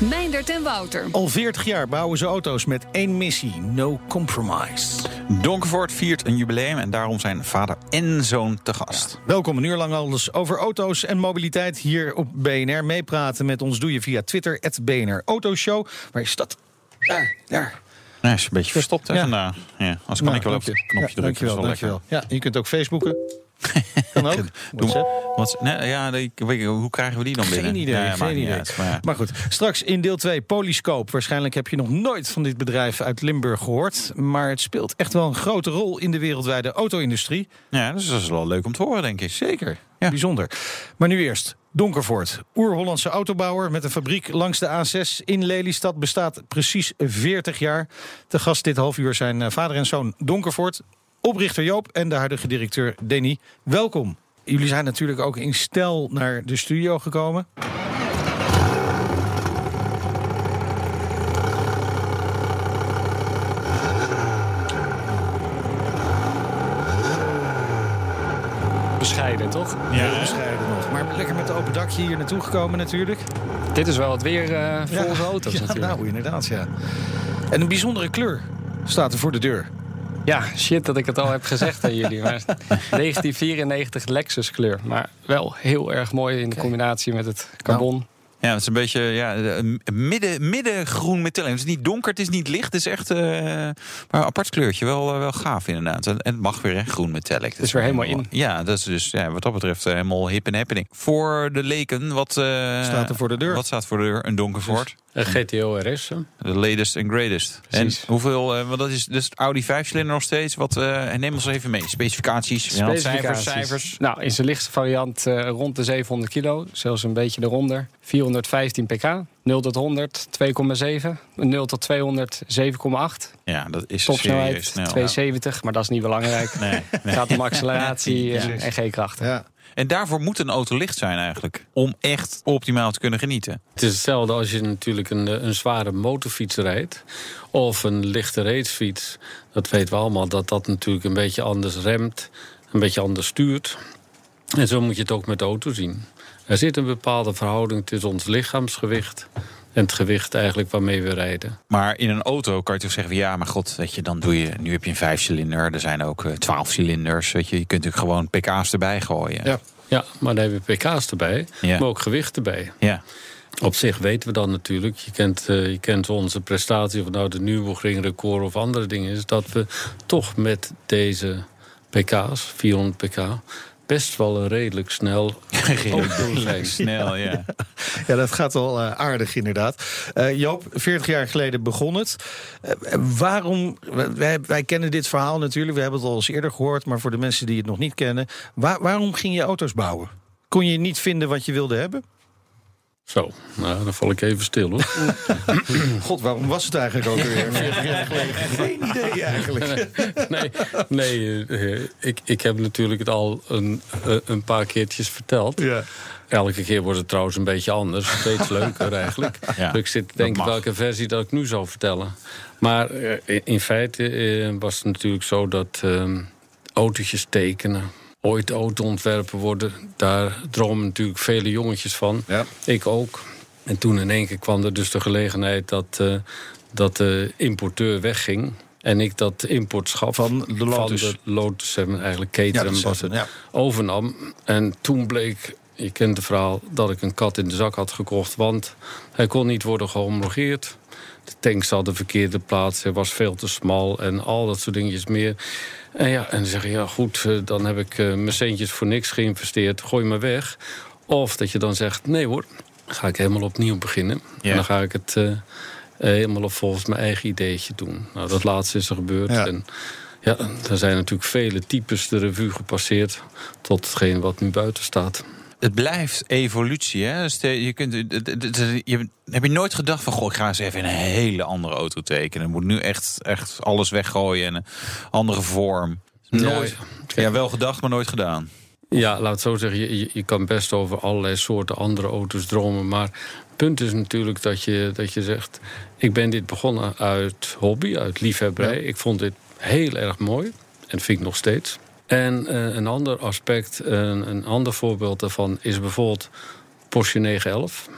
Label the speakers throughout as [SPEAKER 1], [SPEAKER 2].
[SPEAKER 1] Meindert en Wouter.
[SPEAKER 2] Al 40 jaar bouwen ze auto's met één missie: no compromise.
[SPEAKER 3] Donkervoort viert een jubileum en daarom zijn vader en zoon te gast.
[SPEAKER 2] Welkom een uur lang alles over auto's en mobiliteit hier op BNR. Meepraten met ons doe je via Twitter, het BNR Autoshow. Waar is dat? Daar, daar.
[SPEAKER 3] Nee, is een beetje verstopt hè,
[SPEAKER 2] Ja.
[SPEAKER 3] vandaag. Ja, als kan
[SPEAKER 2] Nou,
[SPEAKER 3] ik wel op
[SPEAKER 2] dank
[SPEAKER 3] het
[SPEAKER 2] je.
[SPEAKER 3] knopje
[SPEAKER 2] Ja,
[SPEAKER 3] drukken.
[SPEAKER 2] dankjewel,
[SPEAKER 3] dat is wel
[SPEAKER 2] dankjewel. Ja, je kunt ook Facebooken. Kan ook.
[SPEAKER 3] Wat, nee, ja, nee, ik weet- hoe krijgen we die dan binnen?
[SPEAKER 2] Geen idee, geen
[SPEAKER 3] uit, maar ja.
[SPEAKER 2] Maar goed, straks in deel 2 Polyscope. Waarschijnlijk heb je nog nooit van dit bedrijf uit Limburg gehoord. Maar het speelt echt wel een grote rol in de wereldwijde auto-industrie.
[SPEAKER 3] Ja, dus dat is wel leuk om te horen, denk ik.
[SPEAKER 2] Zeker,
[SPEAKER 3] Ja.
[SPEAKER 2] bijzonder. Maar nu eerst Donkervoort. Oer-Hollandse autobouwer met een fabriek langs de A6 in Lelystad bestaat precies 40 jaar. Te gast dit half uur zijn eh, vader en zoon Donkervoort, oprichter Joop en de huidige directeur Denny. Welkom. Jullie zijn natuurlijk ook in stijl naar de studio gekomen.
[SPEAKER 4] bescheiden, toch?
[SPEAKER 2] Ja, bescheiden nog. Maar lekker met de open dakje hier naartoe gekomen natuurlijk.
[SPEAKER 4] Dit is wel het weer eh voor onze auto's
[SPEAKER 2] ja,
[SPEAKER 4] natuurlijk.
[SPEAKER 2] nou inderdaad, ja. En een bijzondere kleur staat er voor de deur.
[SPEAKER 4] Ja, shit dat ik het al heb gezegd aan jullie. Maar 1994 Lexus kleur. Maar wel heel erg mooi in de combinatie met het carbon.
[SPEAKER 3] Ja, het is een beetje ja, een midden, middengroen metallic. Het is niet donker, het is niet licht. Het is echt eh, maar een apart kleurtje. Wel, eh, wel gaaf inderdaad. En het mag weer, hè, groen metallic. Het
[SPEAKER 4] is weer helemaal in.
[SPEAKER 3] Ja, dat is dus ja, wat dat betreft eh, helemaal hip en happening. Voor de leken, wat eh,
[SPEAKER 2] Staat er voor de deur?
[SPEAKER 3] Wat staat voor de deur? Een donkervoort.
[SPEAKER 4] Een GTO RS.
[SPEAKER 3] De latest and greatest.
[SPEAKER 4] Precies.
[SPEAKER 3] En hoeveel, eh, want dat is dus Audi 5-cilinder nog steeds. Wat, eh, en neem ons even mee. Specificaties, ja, cijfers,
[SPEAKER 4] Specificaties.
[SPEAKER 3] cijfers.
[SPEAKER 4] Nou, in zijn lichtste variant eh, rond de 700 kilo. Zelfs een beetje eronder. 415 pk. 0 tot 100 2,7. 0 tot 200 7,8.
[SPEAKER 3] Ja, dat is serieus
[SPEAKER 4] Topsnelheid
[SPEAKER 3] snel.
[SPEAKER 4] 270, maar dat is niet belangrijk.
[SPEAKER 3] Nee, nee.
[SPEAKER 4] Het gaat om acceleratie en G-krachten.
[SPEAKER 2] Ja.
[SPEAKER 3] En daarvoor moet een auto licht zijn eigenlijk. Om echt optimaal te kunnen genieten.
[SPEAKER 5] Het is hetzelfde als je natuurlijk een, een zware motorfiets rijdt. Of een lichte racefiets. Dat weten we allemaal dat dat natuurlijk een beetje anders remt. Een beetje anders stuurt. En zo moet je het ook met de auto zien. Er zit een bepaalde verhouding tussen ons lichaamsgewicht. En het gewicht eigenlijk waarmee we rijden.
[SPEAKER 3] Maar in een auto kan je toch zeggen: van, ja, maar god, weet je, dan doe je. Nu heb je een vijfcilinder. Er zijn ook eh, twaalf cilinders. Weet je, je kunt natuurlijk gewoon pk's erbij gooien.
[SPEAKER 2] Ja.
[SPEAKER 5] Ja, maar dan heb je pk's erbij.
[SPEAKER 3] Ja.
[SPEAKER 5] Maar ook gewicht erbij.
[SPEAKER 3] ja.
[SPEAKER 5] Op zich weten we dan natuurlijk, je kent, eh, je kent onze prestatie, of nou de Nürburgring record of andere dingen is, dat we toch met deze pk's, 400 pk, best wel een redelijk snel zijn.
[SPEAKER 3] Snel, ja.
[SPEAKER 2] Ja, dat gaat wel eh, aardig inderdaad. Eh, Joop, 40 jaar geleden begon het. Eh, waarom, wij, wij kennen dit verhaal natuurlijk, we hebben het al eens eerder gehoord... maar voor de mensen die het nog niet kennen... waar- waarom ging je auto's bouwen? Kon je niet vinden wat je wilde hebben?
[SPEAKER 5] Zo, nou, dan val ik even stil hoor.
[SPEAKER 2] God, waarom was het eigenlijk ook weer 40 jaar geleden? Geen idee eigenlijk.
[SPEAKER 5] Nee, nee eh, ik, ik heb natuurlijk het al een, eh, een paar keertjes verteld.
[SPEAKER 2] Ja.
[SPEAKER 5] Elke keer wordt het trouwens een beetje anders. Steeds leuker eigenlijk.
[SPEAKER 3] Ja,
[SPEAKER 5] dus ik zit te denken welke versie dat ik nu zou vertellen. Maar eh, in- feite eh, was het natuurlijk zo dat eh, autootjes tekenen... ooit auto-ontwerpen worden. Daar dromen natuurlijk vele jongetjes van.
[SPEAKER 2] Ja.
[SPEAKER 5] Ik ook. En toen in één keer kwam er dus de gelegenheid dat, eh, dat de importeur wegging... En ik dat importschap
[SPEAKER 2] Van de Lotus.
[SPEAKER 5] van de Lotus eigenlijk Caterham
[SPEAKER 2] dat
[SPEAKER 5] was
[SPEAKER 2] het, ja.
[SPEAKER 5] overnam. En toen bleek, je kent het verhaal, dat ik een kat in de zak had gekocht. Want hij kon niet worden gehomologeerd. De tanks hadden verkeerde plaats, hij was veel te smal en al dat soort dingetjes meer. En ja, en dan zeg je, ja goed, eh, dan heb ik eh, mijn centjes voor niks geïnvesteerd, gooi maar weg. Of dat je dan zegt, nee hoor, ga ik helemaal opnieuw beginnen.
[SPEAKER 3] Ja.
[SPEAKER 5] En dan ga ik het eh, helemaal op volgens mijn eigen ideetje doen. Nou, dat laatste is er gebeurd.
[SPEAKER 2] Ja.
[SPEAKER 5] En ja, er zijn natuurlijk vele types de revue gepasseerd... tot hetgeen wat nu buiten staat.
[SPEAKER 3] Het blijft evolutie. Hè? Dus je kunt, je, heb je nooit gedacht van... Goh, ik ga eens even in een hele andere auto tekenen. Ik moet nu echt, echt alles weggooien en een andere vorm. Nooit. Ja, wel gedacht, maar nooit gedaan.
[SPEAKER 5] Ja, laat het zo zeggen. Je, kan best over allerlei soorten andere auto's dromen. Maar het punt is natuurlijk dat je, dat je zegt... ik ben dit begonnen uit hobby, uit liefhebberij. Ik vond dit heel erg mooi. En vind ik nog steeds. En eh, een ander aspect, een, een ander voorbeeld daarvan... is bijvoorbeeld Porsche 911.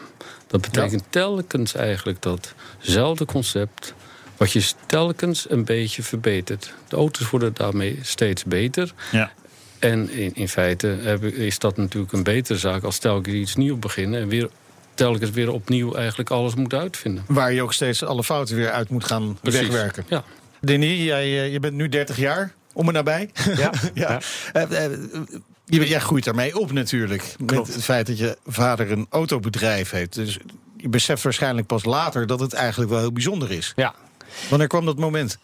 [SPEAKER 5] Dat betekent telkens eigenlijk datzelfde concept... wat je telkens een beetje verbetert. De auto's worden daarmee steeds beter...
[SPEAKER 3] Ja.
[SPEAKER 5] En in, in feite heb is dat natuurlijk een betere zaak als telkens iets nieuws beginnen en weer telkens weer opnieuw eigenlijk alles moet uitvinden.
[SPEAKER 6] Waar je ook steeds alle fouten weer uit moet gaan
[SPEAKER 5] Precies.
[SPEAKER 6] wegwerken.
[SPEAKER 5] Ja.
[SPEAKER 6] Denny, jij, eh, je bent nu 30 jaar, om en nabij.
[SPEAKER 4] Ja,
[SPEAKER 6] ja. Eh, eh, je, jij groeit daarmee op natuurlijk. Met het feit dat je vader een autobedrijf heeft. Dus je beseft waarschijnlijk pas later dat het eigenlijk wel heel bijzonder is.
[SPEAKER 4] ja.
[SPEAKER 6] Wanneer kwam dat moment?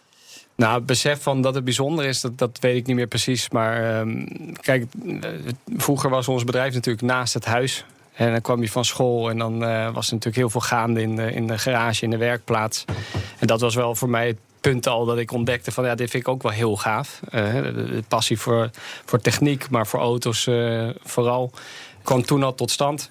[SPEAKER 4] Nou, het besef van dat het bijzonder is, dat, dat weet ik niet meer precies. Maar ehm, kijk, eh, vroeger was ons bedrijf natuurlijk naast het huis. En dan kwam je van school en dan eh, was er natuurlijk heel veel gaande in de, in de garage, in de werkplaats. En dat was wel voor mij het punt al dat ik ontdekte van ja, dit vind ik ook wel heel gaaf. Eh, de, de passie voor, voor techniek, maar voor auto's eh, vooral, kwam toen al tot stand.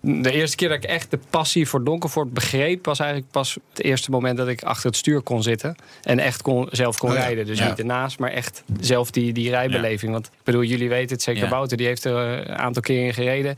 [SPEAKER 4] De eerste keer dat ik echt de passie voor Donkervoort begreep... was eigenlijk pas het eerste moment dat ik achter het stuur kon zitten. En echt kon, zelf kon
[SPEAKER 6] Oh ja,
[SPEAKER 4] rijden. Dus
[SPEAKER 6] ja.
[SPEAKER 4] niet ernaast, maar echt zelf die, die rijbeleving. Want ik bedoel, jullie weten het zeker. Wouter, die heeft er eh, een aantal keer in gereden.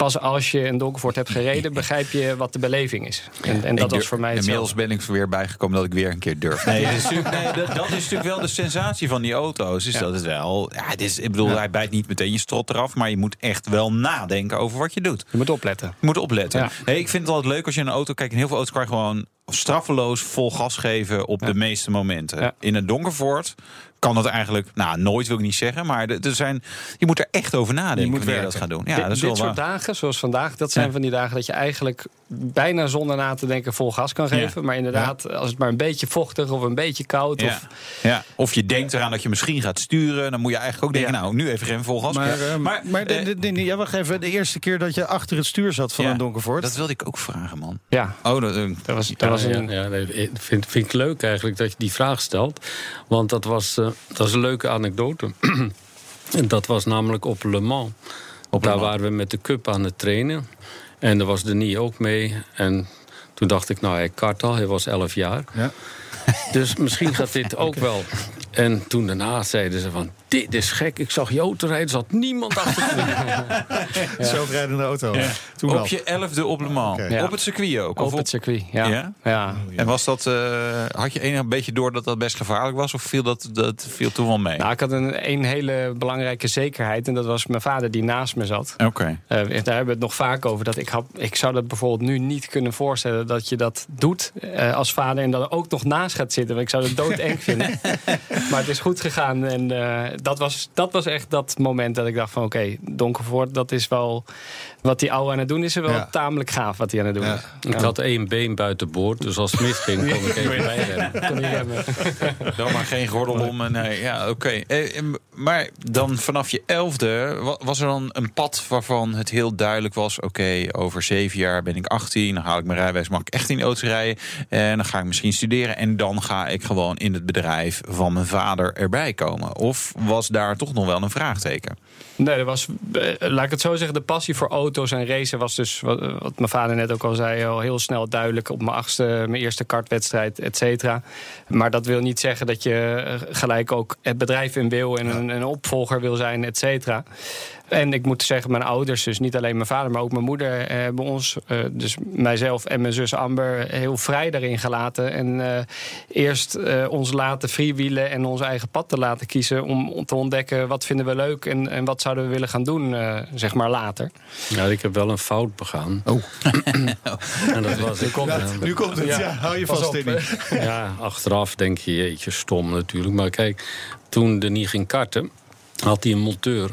[SPEAKER 4] Pas als je een Donkervoort hebt gereden... begrijp je wat de beleving is. En, en dat was voor mij
[SPEAKER 3] Inmiddels ben ik er weer bijgekomen dat ik weer een keer durf. Nee, dat, is natuurlijk, nee, dat, dat is natuurlijk wel de sensatie van die auto's. Is dat het wel. Ja, het is, ik bedoel, hij bijt niet meteen je strot eraf. Maar je moet echt wel nadenken over wat je doet.
[SPEAKER 4] Je moet opletten.
[SPEAKER 3] Je moet opletten.
[SPEAKER 4] Ja.
[SPEAKER 3] Hey, ik vind het altijd leuk als je in een auto kijkt. In heel veel auto's kan je gewoon straffeloos vol gas geven op de meeste momenten.
[SPEAKER 4] Ja.
[SPEAKER 3] In een Donkervoort kan dat eigenlijk, nou, nooit wil ik niet zeggen. Maar er er zijn, je moet er echt over nadenken
[SPEAKER 6] moet
[SPEAKER 3] wanneer je dat gaat doen. Ja,
[SPEAKER 4] Dit-
[SPEAKER 3] dat is
[SPEAKER 4] dit soort
[SPEAKER 3] waar.
[SPEAKER 4] dagen, zoals vandaag, dat zijn
[SPEAKER 3] Ja.
[SPEAKER 4] van die dagen dat je eigenlijk bijna zonder na te denken vol gas kan geven. Maar inderdaad, als het maar een beetje vochtig of een beetje koud.
[SPEAKER 3] Ja.
[SPEAKER 4] Of,
[SPEAKER 3] ja. Of je denkt eraan dat je misschien gaat sturen. Dan moet je eigenlijk ook denken,
[SPEAKER 4] Ja.
[SPEAKER 3] nou, nu even geen vol gas.
[SPEAKER 6] Maar, eh, maar,
[SPEAKER 3] maar
[SPEAKER 6] de-
[SPEAKER 3] eh,
[SPEAKER 6] de- ja, wacht even. De eerste keer dat je achter het stuur zat van
[SPEAKER 3] ja,
[SPEAKER 6] een Donkervoort.
[SPEAKER 3] Dat wilde ik ook vragen, man.
[SPEAKER 4] ja,
[SPEAKER 3] Oh, dat, eh,
[SPEAKER 4] dat was, dat was een,
[SPEAKER 5] ja, nee, vind, vind ik leuk eigenlijk dat je die vraag stelt. Want dat was, dat is een leuke anekdote. dat was namelijk op Le Mans.
[SPEAKER 3] Op Le
[SPEAKER 5] Daar
[SPEAKER 3] Mans.
[SPEAKER 5] waren we met de Cup aan het trainen. En daar was Denis ook mee. En toen dacht ik, nou, hij kart al. Hij was 11 jaar.
[SPEAKER 6] Ja.
[SPEAKER 5] Dus misschien gaat dit ook wel. En toen daarna zeiden ze van... Dit is gek, ik zag je auto rijden, er zat niemand achter me.
[SPEAKER 6] Zelfrijdende auto. Toen
[SPEAKER 3] op je elfde op Le Mans.
[SPEAKER 4] Ja.
[SPEAKER 3] Op het circuit ook.
[SPEAKER 4] op
[SPEAKER 3] Of
[SPEAKER 4] het circuit. Ja.
[SPEAKER 3] Ja?
[SPEAKER 4] Ja?
[SPEAKER 3] En was dat, eh, had je enig een beetje door dat dat best gevaarlijk was? Of viel dat, dat viel toen wel mee?
[SPEAKER 4] Nou, ik had een, een hele belangrijke zekerheid. En dat was mijn vader die naast me zat.
[SPEAKER 3] Oké.
[SPEAKER 4] Eh, daar hebben we het nog vaak over. Dat ik, had, ik zou dat bijvoorbeeld nu niet kunnen voorstellen dat je dat doet eh, als vader. En dan er ook nog naast gaat zitten. Want ik zou het doodeng vinden. Maar het is goed gegaan. En eh, dat, was, dat was echt dat moment dat ik dacht van oké, Donkervoort, dat is wel wat die oude aan het doen is. Er wel
[SPEAKER 6] Ja.
[SPEAKER 4] tamelijk gaaf wat hij aan het doen
[SPEAKER 6] Ja.
[SPEAKER 4] is.
[SPEAKER 5] Ik had één been buiten boord, dus als het misging kon ik even bijrennen.
[SPEAKER 4] Kon niet remmen.
[SPEAKER 3] Dan maar geen gordel om. en, Nee, ja, oké. Eh, eh, maar dan vanaf je elfde, wa- was er dan een pad waarvan het heel duidelijk was... oké, over zeven jaar ben ik 18, dan haal ik mijn rijbewijs... mag ik echt in de auto rijden en dan ga ik misschien studeren... en dan ga ik gewoon in het bedrijf van mijn vader erbij komen. Of was daar toch nog wel een vraagteken?
[SPEAKER 4] Nee, er was, eh, laat ik het zo zeggen, de passie voor auto's en racen was dus, wat, wat mijn vader net ook al zei, al heel snel duidelijk op mijn achtste, mijn eerste kartwedstrijd, et cetera. Maar dat wil niet zeggen dat je eh, gelijk ook het bedrijf in wil en een, een opvolger wil zijn, et cetera. En ik moet zeggen, mijn ouders, dus niet alleen mijn vader, maar ook mijn moeder, eh, hebben ons, eh, dus mijzelf en mijn zus Amber, heel vrij daarin gelaten. En eh, eerst eh, ons laten freewheelen en ons eigen pad te laten kiezen om, te ontdekken wat vinden we leuk en, en wat zouden we willen gaan doen, eh, zeg maar later.
[SPEAKER 5] Ja, ik heb wel een fout begaan.
[SPEAKER 6] Oh.
[SPEAKER 5] en dat was ik.
[SPEAKER 6] Ja, nu komt het. Ja, hou je
[SPEAKER 4] Pas
[SPEAKER 6] vast, Denny.
[SPEAKER 5] Ja, achteraf denk je, jeetje, stom natuurlijk. Maar kijk, toen Denis ging karten, had hij een monteur.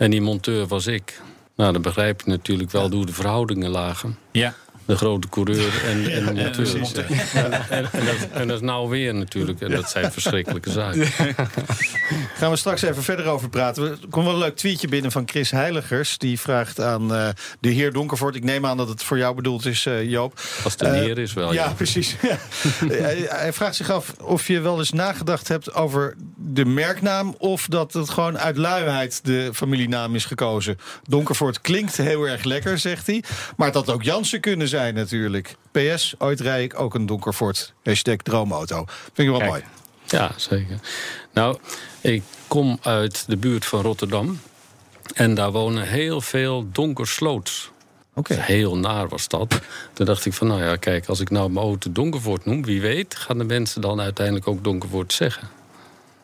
[SPEAKER 5] En die monteur was ik. Nou, dan begrijp je natuurlijk wel hoe de verhoudingen lagen.
[SPEAKER 3] Ja.
[SPEAKER 5] De grote coureur. En, en, natuurlijk, en, en, en, dat, en dat is nou weer natuurlijk. En dat zijn verschrikkelijke zaken.
[SPEAKER 6] Gaan we straks even verder over praten. Er komt wel een leuk tweetje binnen van Chris Heiligers. Die vraagt aan eh, de heer Donkervoort. Ik neem aan dat het voor jou bedoeld is, eh, Joop.
[SPEAKER 5] Als het een
[SPEAKER 6] Eh,
[SPEAKER 5] heer is wel,
[SPEAKER 6] Ja,
[SPEAKER 5] ja.
[SPEAKER 6] precies. Ja. hij, hij vraagt zich af of je wel eens nagedacht hebt over de merknaam... of dat het gewoon uit luiheid de familienaam is gekozen. Donkervoort klinkt heel erg lekker, zegt hij. Maar had ook Jansen kunnen zijn natuurlijk. PS, ooit rijd ik ook een Donkervoort. Hashtag droomauto. Vind ik wel
[SPEAKER 4] Kijk.
[SPEAKER 6] mooi.
[SPEAKER 5] Ja, zeker. Nou, ik kom uit de buurt van Rotterdam. En daar wonen heel veel donkersloots.
[SPEAKER 6] Oké.
[SPEAKER 5] Heel naar was dat. Toen dacht ik van, nou ja, kijk, als ik nou mijn auto Donkervoort noem... wie weet gaan de mensen dan uiteindelijk ook Donkervoort zeggen.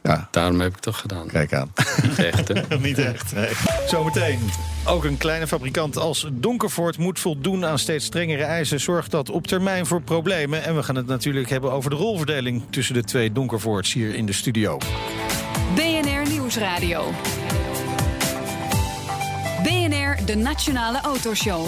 [SPEAKER 6] Ja,
[SPEAKER 5] Daarom heb ik het gedaan.
[SPEAKER 6] kijk aan.
[SPEAKER 5] Niet echt, hè?
[SPEAKER 6] Niet echt. Nee. Zometeen. Ook een kleine fabrikant als Donkervoort moet voldoen aan steeds strengere eisen. Zorgt dat op termijn voor problemen. En we gaan het natuurlijk hebben over de rolverdeling tussen de twee Donkervoorts hier in de studio.
[SPEAKER 1] BNR Nieuwsradio. BNR, de Nationale Autoshow.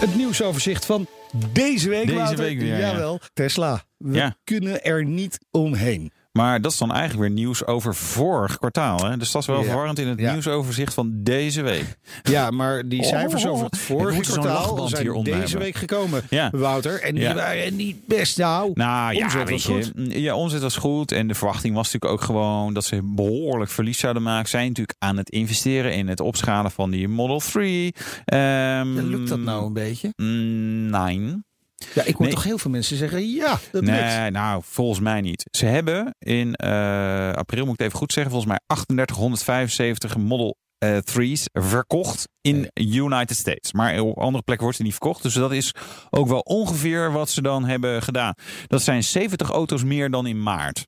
[SPEAKER 2] Het nieuwsoverzicht van deze week.
[SPEAKER 3] Deze
[SPEAKER 2] Wouter.
[SPEAKER 3] week weer, ja.
[SPEAKER 2] Jawel. Tesla. We
[SPEAKER 3] Ja.
[SPEAKER 2] kunnen er niet omheen.
[SPEAKER 3] Maar dat is dan eigenlijk weer nieuws over vorig kwartaal. Hè? Dus dat is wel
[SPEAKER 2] Ja.
[SPEAKER 3] verwarrend in het
[SPEAKER 2] Ja.
[SPEAKER 3] nieuwsoverzicht van deze week.
[SPEAKER 2] Ja, maar die
[SPEAKER 3] Oh,
[SPEAKER 2] cijfers over het vorige kwartaal zijn deze
[SPEAKER 3] hebben.
[SPEAKER 2] week gekomen,
[SPEAKER 3] Ja.
[SPEAKER 2] Wouter. En die waren niet best. Nou,
[SPEAKER 3] Nou ja,
[SPEAKER 2] omzet
[SPEAKER 3] weet
[SPEAKER 2] was
[SPEAKER 3] je,
[SPEAKER 2] goed.
[SPEAKER 3] ja, omzet was goed. En de verwachting was natuurlijk ook gewoon dat ze behoorlijk verlies zouden maken. Zijn natuurlijk aan het investeren in het opschalen van die Model 3. Ehm,
[SPEAKER 2] Ja, lukt dat nou een beetje?
[SPEAKER 3] mm, Nee.
[SPEAKER 2] Ja, ik hoor
[SPEAKER 3] Nee.
[SPEAKER 2] toch heel veel mensen zeggen, ja, dat lukt.
[SPEAKER 3] Nee, nou, volgens mij niet. Ze hebben in eh, april, moet ik het even goed zeggen, volgens mij 3875 Model eh 3's verkocht in United States. Maar op andere plekken wordt ze niet verkocht. Dus dat is ook wel ongeveer wat ze dan hebben gedaan. Dat zijn 70 auto's meer dan in maart.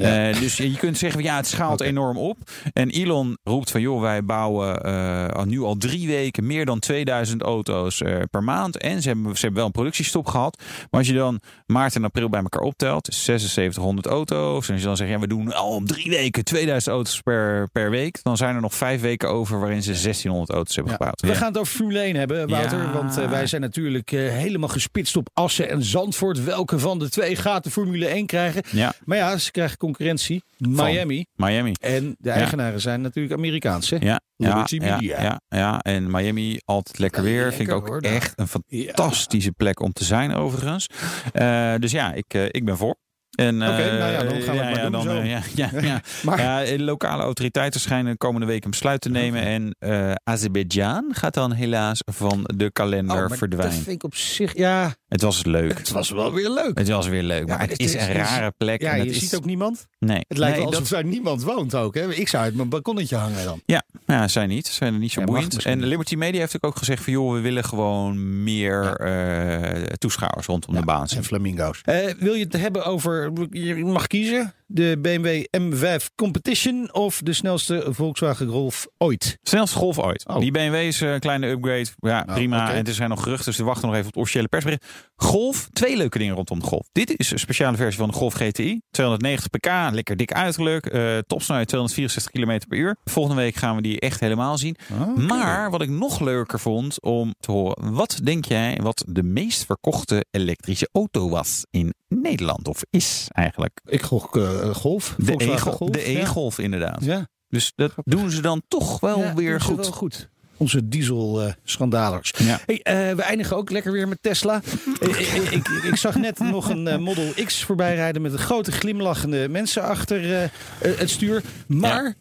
[SPEAKER 3] Eh, dus je kunt zeggen, ja, het schaalt enorm op. En Elon roept van, joh, wij bouwen eh, nu al drie weken meer dan 2000 auto's eh, per maand. En ze hebben, ze hebben wel een productiestop gehad. Maar als je dan maart en april bij elkaar optelt, is 7600 auto's. En als je dan zegt, ja, we doen al om drie weken 2000 auto's per, per week. Dan zijn er nog vijf weken over waarin ze 1600 auto's hebben
[SPEAKER 2] Ja.
[SPEAKER 3] gebouwd.
[SPEAKER 2] We
[SPEAKER 3] Ja.
[SPEAKER 2] gaan het over Formule 1 hebben, Wouter. Want wij zijn natuurlijk helemaal gespitst op Assen en Zandvoort. Welke van de twee gaat de Formule 1 krijgen?
[SPEAKER 3] Ja,
[SPEAKER 2] Maar ja, ze krijgen concurrentie. Miami.
[SPEAKER 3] Miami.
[SPEAKER 2] En de eigenaren zijn natuurlijk Amerikaans. Hè?
[SPEAKER 3] Ja, ja, ja, ja, ja, en Miami altijd lekker weer. Vind ik ook
[SPEAKER 2] hoor,
[SPEAKER 3] echt een fantastische plek om te zijn, overigens. Eh, dus ja, ik, eh, ik ben voor. En, eh,
[SPEAKER 2] nou ja, dan gaan we het maar doen zo.
[SPEAKER 3] eh, ja, ja, ja.
[SPEAKER 2] Maar-
[SPEAKER 3] Ja, eh, lokale autoriteiten schijnen de komende week een besluit te nemen. En eh Azerbeidzjan gaat dan helaas van de kalender
[SPEAKER 2] Oh, maar dat
[SPEAKER 3] verdwijnen.
[SPEAKER 2] vind ik op zich, ja,
[SPEAKER 3] Het was leuk.
[SPEAKER 2] het was wel weer leuk.
[SPEAKER 3] Het was weer leuk. Maar het
[SPEAKER 2] het
[SPEAKER 3] is
[SPEAKER 2] is-
[SPEAKER 3] een rare plek.
[SPEAKER 2] Ja,
[SPEAKER 3] en
[SPEAKER 2] je
[SPEAKER 3] is,
[SPEAKER 2] ziet ook niemand.
[SPEAKER 3] Nee,
[SPEAKER 2] Het lijkt
[SPEAKER 3] nee,
[SPEAKER 2] alsof
[SPEAKER 3] dat-
[SPEAKER 2] daar niemand woont ook. Hè? Ik zou uit mijn balkonnetje hangen dan.
[SPEAKER 3] Ja, ja, zij niet. Zij zijn er niet zo boeiend. En. Liberty Media heeft ook gezegd van... joh, we willen gewoon meer eh, toeschouwers rondom de baan.
[SPEAKER 2] En flamingo's. Eh, wil je het hebben over, je mag kiezen, de BMW M5 Competition of de snelste Volkswagen Golf ooit?
[SPEAKER 3] Snelste golf ooit.
[SPEAKER 2] Oh.
[SPEAKER 3] Die BMW is een kleine upgrade. Ja,
[SPEAKER 2] Nou,
[SPEAKER 3] prima. En er zijn nog geruchten, dus we wachten nog even op het officiële persbericht. Golf, twee leuke dingen rondom de Golf. Dit is een speciale versie van de Golf GTI. 290 pk, lekker dik uiterlijk. eh topsnelheid 264 km per uur. Volgende week gaan we die echt helemaal zien. Maar wat ik nog leuker vond om te horen. Wat denk jij wat de meest verkochte elektrische auto was in Nederland? Of is eigenlijk?
[SPEAKER 2] Ik gok eh, Golf.
[SPEAKER 3] De E-Golf,
[SPEAKER 2] Golf.
[SPEAKER 3] de
[SPEAKER 2] ja.
[SPEAKER 3] E-Golf inderdaad.
[SPEAKER 2] Ja,
[SPEAKER 3] Dus dat doen ze dan toch wel
[SPEAKER 2] Ja,
[SPEAKER 3] weer goed.
[SPEAKER 2] wel goed. Onze diesel-schandalers.
[SPEAKER 3] Ja.
[SPEAKER 2] Hey, eh, we eindigen ook lekker weer met Tesla. Eh, ik, ik, ik zag net nog een eh, Model X voorbij rijden met een grote glimlachende mensen achter eh, eh, het stuur. Maar
[SPEAKER 3] Ja.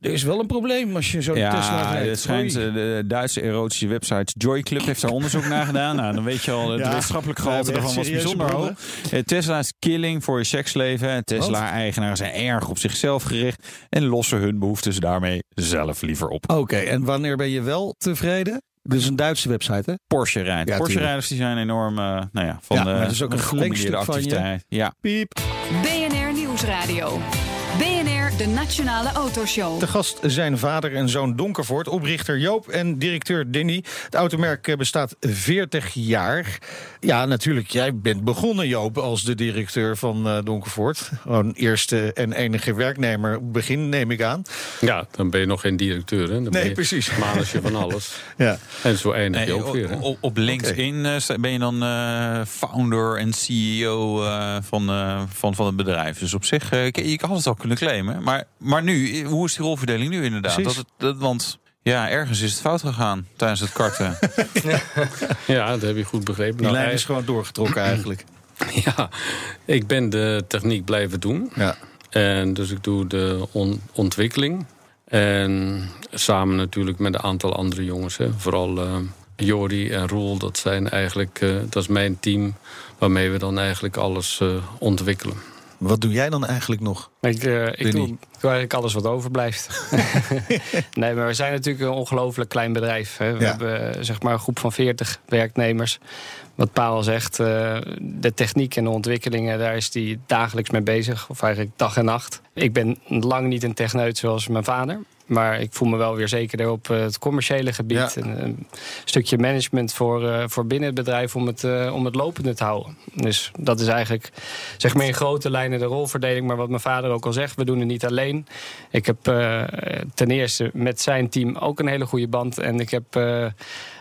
[SPEAKER 2] Er is wel een probleem als je zo'n Tesla
[SPEAKER 3] Ja,
[SPEAKER 2] rijdt.
[SPEAKER 3] het schijnt,
[SPEAKER 2] Oei.
[SPEAKER 3] eh, de Duitse erotische website Joy Club heeft daar onderzoek naar gedaan. Nou, dan weet je al, het
[SPEAKER 2] Ja,
[SPEAKER 3] wetenschappelijk
[SPEAKER 2] we
[SPEAKER 3] gehalte ervan was bijzonder hoog. Eh, Tesla is killing voor je seksleven. Tesla-eigenaren zijn erg op zichzelf gericht en lossen hun behoeftes daarmee zelf liever op.
[SPEAKER 2] Oké, en wanneer ben je wel tevreden? Dit is een Duitse website, hè?
[SPEAKER 3] Porsche rijdt.
[SPEAKER 2] Ja,
[SPEAKER 3] Porsche-rijders die zijn enorm, eh, nou ja, van
[SPEAKER 2] Ja,
[SPEAKER 3] de
[SPEAKER 2] maar het is ook een
[SPEAKER 3] gecombineerde
[SPEAKER 2] verlengstuk van je-
[SPEAKER 3] activiteit. Ja.
[SPEAKER 2] Piep.
[SPEAKER 1] BNR Nieuwsradio. De Nationale Autoshow.
[SPEAKER 2] De gast zijn vader en zoon Donkervoort, oprichter Joop en directeur Denny. Het automerk eh, bestaat 40 jaar. Ja, natuurlijk, jij bent begonnen, Joop, als de directeur van uh, Donkervoort. Gewoon eerste en enige werknemer, begin neem ik aan.
[SPEAKER 5] Ja, dan ben je nog geen directeur, hè? Dan
[SPEAKER 2] nee,
[SPEAKER 5] ben je
[SPEAKER 2] precies.
[SPEAKER 5] Manusje van alles.
[SPEAKER 2] ja.
[SPEAKER 5] En zo eindig je
[SPEAKER 3] Nee,
[SPEAKER 5] ook weer. hè?
[SPEAKER 3] op, op LinkedIn eh, ben je dan eh, founder en CEO eh, van, eh, van, van het bedrijf. Dus op zich, eh, je kan het al kunnen claimen. Maar, maar nu, hoe is die rolverdeling nu inderdaad? Dat het, dat, want ja, ergens is het fout gegaan tijdens het karten.
[SPEAKER 5] Ja, dat heb je goed begrepen.
[SPEAKER 2] Die
[SPEAKER 5] Nou,
[SPEAKER 2] lijn is gewoon doorgetrokken eigenlijk.
[SPEAKER 5] Ja, ik ben de techniek blijven doen.
[SPEAKER 2] Ja.
[SPEAKER 5] En dus ik doe de on- ontwikkeling. En samen natuurlijk met een aantal andere jongens. Hè. Vooral eh, Jori en Roel, dat zijn eigenlijk, eh, dat is mijn team waarmee we dan eigenlijk alles eh, ontwikkelen.
[SPEAKER 2] Wat doe jij dan eigenlijk nog?
[SPEAKER 4] Ik, eh, ik, doe, eigenlijk alles wat overblijft. nee, maar we zijn natuurlijk een ongelooflijk klein bedrijf. Hè. We
[SPEAKER 2] Ja.
[SPEAKER 4] hebben eh, zeg maar een groep van 40 werknemers. Wat Paul zegt, eh, de techniek en de ontwikkelingen, daar is hij dagelijks mee bezig. Of eigenlijk dag en nacht. Ik ben lang niet een techneut zoals mijn vader. Maar ik voel me wel weer zekerder op eh, het commerciële gebied.
[SPEAKER 2] Ja.
[SPEAKER 4] En een stukje management voor, eh, voor binnen het bedrijf om het, eh, om het lopende te houden. Dus dat is eigenlijk zeg maar in grote lijnen de rolverdeling. Maar wat mijn vader ook al zegt, we doen het niet alleen. Ik heb eh, ten eerste met zijn team ook een hele goede band. En ik heb eh,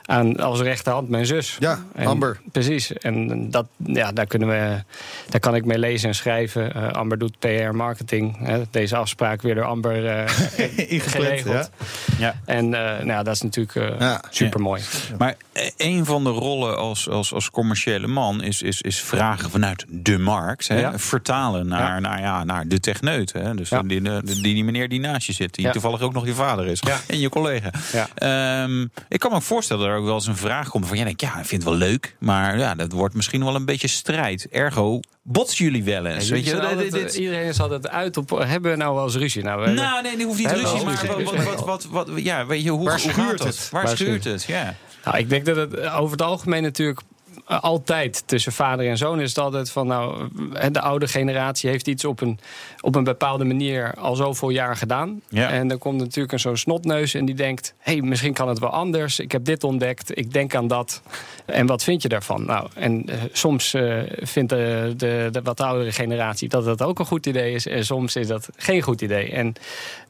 [SPEAKER 4] aan, als rechterhand mijn zus.
[SPEAKER 2] Ja,
[SPEAKER 4] En-
[SPEAKER 2] Amber.
[SPEAKER 4] Precies. En dat, ja, daar, kunnen we, daar kan ik mee lezen en schrijven. Eh, Amber doet PR marketing. Hè. Deze afspraak weer door Amber eh,
[SPEAKER 2] Ingepland,
[SPEAKER 4] geregeld.
[SPEAKER 2] ja.
[SPEAKER 3] Ja.
[SPEAKER 4] En eh, nou, ja, dat is natuurlijk eh
[SPEAKER 2] Ja.
[SPEAKER 4] super mooi.
[SPEAKER 3] Maar een van de rollen als, als, als commerciële man is, is, is vragen vanuit de markt. Hè?
[SPEAKER 4] Ja.
[SPEAKER 3] Vertalen naar,
[SPEAKER 4] Ja.
[SPEAKER 3] Naar, ja, naar de techneut. Hè? Dus
[SPEAKER 4] Ja.
[SPEAKER 3] die, die, die meneer die naast je zit. Die
[SPEAKER 4] Ja.
[SPEAKER 3] toevallig ook nog je vader is.
[SPEAKER 4] Ja.
[SPEAKER 3] En je collega.
[SPEAKER 4] Ja.
[SPEAKER 3] Ehm, ik kan me ook voorstellen dat er ook wel eens een vraag komt van... ja, denk, ja ik vind het wel leuk, maar ja, dat wordt misschien wel een beetje strijd. Ergo, botsen jullie wel eens?
[SPEAKER 4] Ja,
[SPEAKER 3] weet je, dit-
[SPEAKER 4] altijd,
[SPEAKER 3] dit-
[SPEAKER 4] iedereen is altijd uit op. Hebben we nou wel eens ruzie? Nou, hebben-
[SPEAKER 3] nou, nee, die hoeft niet ruzie, maar
[SPEAKER 4] ruzie?
[SPEAKER 3] wat, wat, wat, wat, ja, weet je, hoe,
[SPEAKER 2] Waar
[SPEAKER 3] hoe
[SPEAKER 2] schuurt het?
[SPEAKER 3] Waar,
[SPEAKER 4] Waar
[SPEAKER 3] schuurt
[SPEAKER 4] schuurt
[SPEAKER 3] het? Ja.
[SPEAKER 4] Nou, ik denk dat het eh, over het algemeen natuurlijk altijd tussen vader en zoon is het altijd van nou eh, de oude generatie heeft iets op een, op een bepaalde manier al zoveel jaar gedaan.
[SPEAKER 3] Ja.
[SPEAKER 4] En dan komt natuurlijk een zo'n snotneus en die denkt: hé, hey, misschien kan het wel anders. Ik heb dit ontdekt, ik denk aan dat. En wat vind je daarvan? Nou, en eh, soms eh, vindt de, de, de wat oudere generatie dat dat ook een goed idee is. En soms is dat geen goed idee. En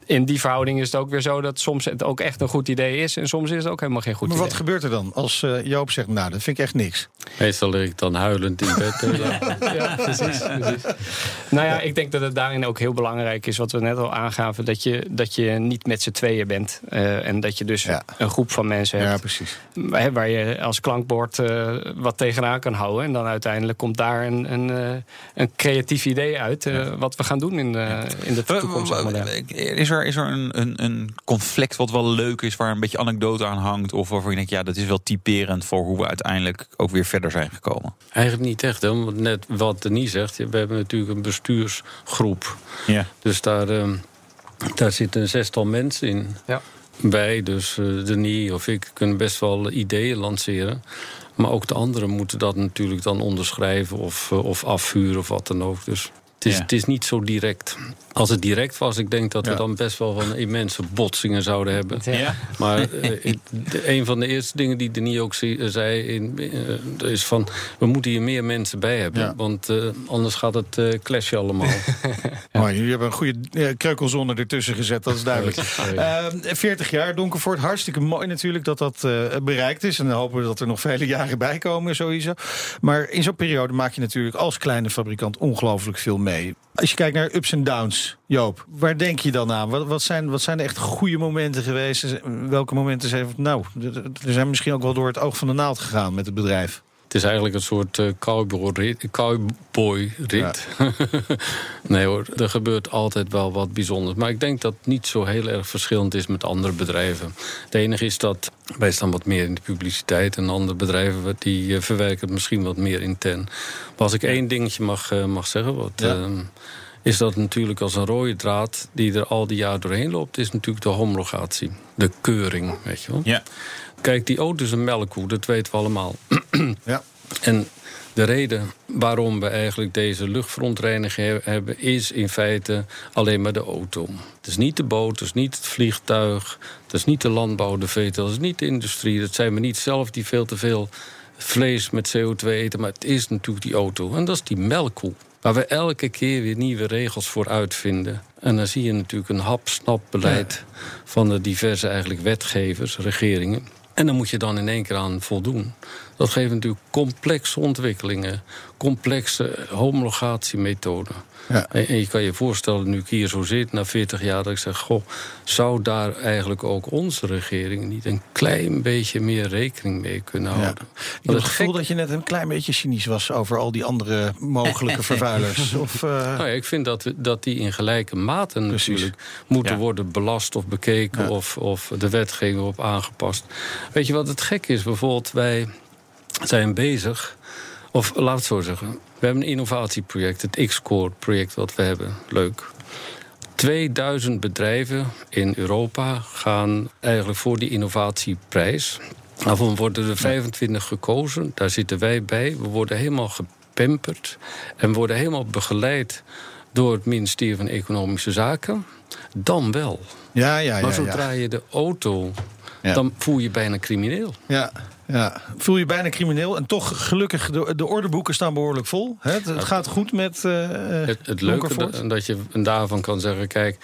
[SPEAKER 4] in die verhouding is het ook weer zo dat soms het ook echt een goed idee is. En soms is het ook helemaal geen goed
[SPEAKER 2] Maar
[SPEAKER 4] idee.
[SPEAKER 2] wat gebeurt er dan als eh, Joop zegt, nou, dat vind ik echt niks?
[SPEAKER 5] Meestal lig ik dan huilend in bed. eh, ja.
[SPEAKER 4] Ja, precies, precies. Nou ja, ik denk dat het daarin ook heel belangrijk is, wat we net al aangaven, dat je, dat je niet met z'n tweeën bent. Eh, en dat je dus
[SPEAKER 2] Ja.
[SPEAKER 4] een groep van mensen
[SPEAKER 2] Ja,
[SPEAKER 4] hebt
[SPEAKER 2] precies.
[SPEAKER 4] waar, waar je als klankbord eh, wat tegenaan kan houden. En dan uiteindelijk komt daar een, een, eh, een creatief idee uit, eh, wat we gaan doen in, de in de toekomst. maar, ja.
[SPEAKER 3] Is er, is er een, een, een conflict wat wel leuk is, waar een beetje anekdote aan hangt? Of waarvan je denkt, ja, dat is wel typerend voor hoe we uiteindelijk ook weer verder zijn gekomen?
[SPEAKER 5] Eigenlijk niet echt, hè, want net wat Denis zegt. We hebben natuurlijk een bestuursgroep.
[SPEAKER 3] Ja.
[SPEAKER 5] Dus daar, ehm, daar zitten een zestal mensen in.
[SPEAKER 4] Ja.
[SPEAKER 5] Wij, dus eh, Denis of ik, kunnen best wel ideeën lanceren. Maar ook de anderen moeten dat natuurlijk dan onderschrijven of, eh, of afvuren of wat dan ook. Dus het is,
[SPEAKER 3] Ja.
[SPEAKER 5] het is niet zo direct. Als het direct was, ik denk dat we
[SPEAKER 2] Ja.
[SPEAKER 5] dan best wel van immense botsingen zouden hebben.
[SPEAKER 3] Ja.
[SPEAKER 5] Maar eh, een van de eerste dingen die Denis ook zie- eh, zei in, eh, is van... we moeten hier meer mensen bij hebben,
[SPEAKER 2] Ja.
[SPEAKER 5] want eh, anders gaat het eh clashen allemaal.
[SPEAKER 2] Maar jullie hebben een goede kreukelzone ertussen gezet, dat is duidelijk.
[SPEAKER 5] Sorry.
[SPEAKER 2] Eh, 40 jaar Donkervoort, hartstikke mooi natuurlijk dat dat eh, bereikt is. En dan hopen we dat er nog vele jaren bij komen sowieso. Maar in zo'n periode maak je natuurlijk als kleine fabrikant ongelooflijk veel mee. Als je kijkt naar ups en downs, Joop, waar denk je dan aan? Wat, zijn, wat zijn de echt goede momenten geweest? Welke momenten zijn nou, er zijn misschien ook wel door het oog van de naald gegaan met het bedrijf.
[SPEAKER 5] Het is eigenlijk een soort eh, cowboy-rit. Cowboy-rit. nee hoor, er gebeurt altijd wel wat bijzonders. Maar ik denk dat het niet zo heel erg verschillend is met andere bedrijven. Het enige is dat wij staan wat meer in de publiciteit... en andere bedrijven wat- die eh, verwerken het misschien wat meer intern. Maar als ik één dingetje mag, eh, mag zeggen... Wat,
[SPEAKER 2] Ja.
[SPEAKER 5] ehm, is dat natuurlijk als een rode draad die er al die jaar doorheen loopt... is natuurlijk de homologatie, de keuring, weet je wel.
[SPEAKER 3] Ja.
[SPEAKER 5] Kijk, die auto is een melkkoe, dat weten we allemaal.
[SPEAKER 2] Ja.
[SPEAKER 5] En De reden waarom we eigenlijk deze luchtverontreiniging hebben, is in feite alleen maar de auto. Het is niet de boot, het is niet het vliegtuig, het is niet de landbouw, de veeteelt, het is niet de industrie. Dat zijn we niet zelf die veel te veel vlees met CO2 eten, maar het is natuurlijk die auto. En dat is die melkkoe. Waar we elke keer weer nieuwe regels voor uitvinden. En dan zie je natuurlijk een hap-snap beleid van de diverse eigenlijk wetgevers, regeringen. En dan moet je dan in één keer aan voldoen. Dat geeft natuurlijk complexe ontwikkelingen, complexe homologatiemethoden. Ja. En, je kan je voorstellen, nu ik hier zo zit, na 40 jaar, dat ik zeg: Goh, zou daar eigenlijk ook onze regering niet een klein beetje meer rekening mee kunnen houden? Ja.
[SPEAKER 2] Ik heb het gevoel dat je net een klein beetje cynisch was over al die andere mogelijke vervuilers. Of, uh...
[SPEAKER 5] nou ja, ik vind dat, dat die in gelijke mate natuurlijk moeten worden belast of bekeken of, of de wetgeving op aangepast. Weet je wat het gek is? Bijvoorbeeld, wij zijn bezig, of laat het zo zeggen. We hebben een innovatieproject, het X-Core project wat we hebben. Leuk. 2000 bedrijven in Europa gaan eigenlijk voor die innovatieprijs. Daarvan worden er 25 gekozen, daar zitten wij bij. We worden helemaal gepamperd en we worden helemaal begeleid door het ministerie van Economische Zaken. Dan wel.
[SPEAKER 2] Ja, ja, ja.
[SPEAKER 5] Maar zodra je de auto, dan voel je bijna crimineel.
[SPEAKER 2] Ja. Ja, voel je bijna crimineel. En toch, gelukkig, de, de ordeboeken staan behoorlijk vol. Het, het gaat goed met uh,
[SPEAKER 5] Het, het leuke dat je daarvan kan zeggen... kijk,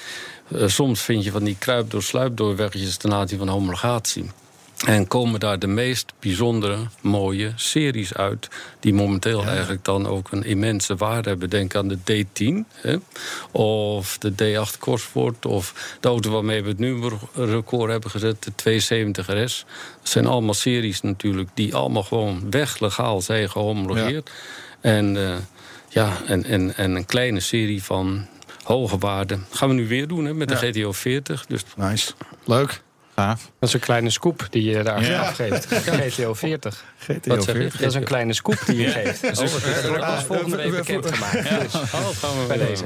[SPEAKER 5] uh, soms vind je van die kruip door sluip doorwegjes ten aanzien van homologatie. En komen daar de meest bijzondere, mooie series uit. Die momenteel eigenlijk dan ook een immense waarde hebben. Denk aan de D10. Hè? Of de D8 Cosworth. Of de auto waarmee we het nu record hebben gezet. De 270 RS. Dat zijn allemaal series natuurlijk. Die allemaal gewoon weg legaal zijn gehomologeerd. En, uh, ja, en, en, en een kleine serie van hoge waarden. Gaan we nu weer doen hè, met de GTO 40. Dus...
[SPEAKER 2] Nice. Leuk.
[SPEAKER 4] Dat is een kleine scoop die je daar ja. afgeeft. GTO 40.
[SPEAKER 2] GTO 40.
[SPEAKER 4] Dat is een kleine scoop die je geeft. Dus dat wordt pas volgende week bekendgemaakt. Ja. Dus, oh, bij deze.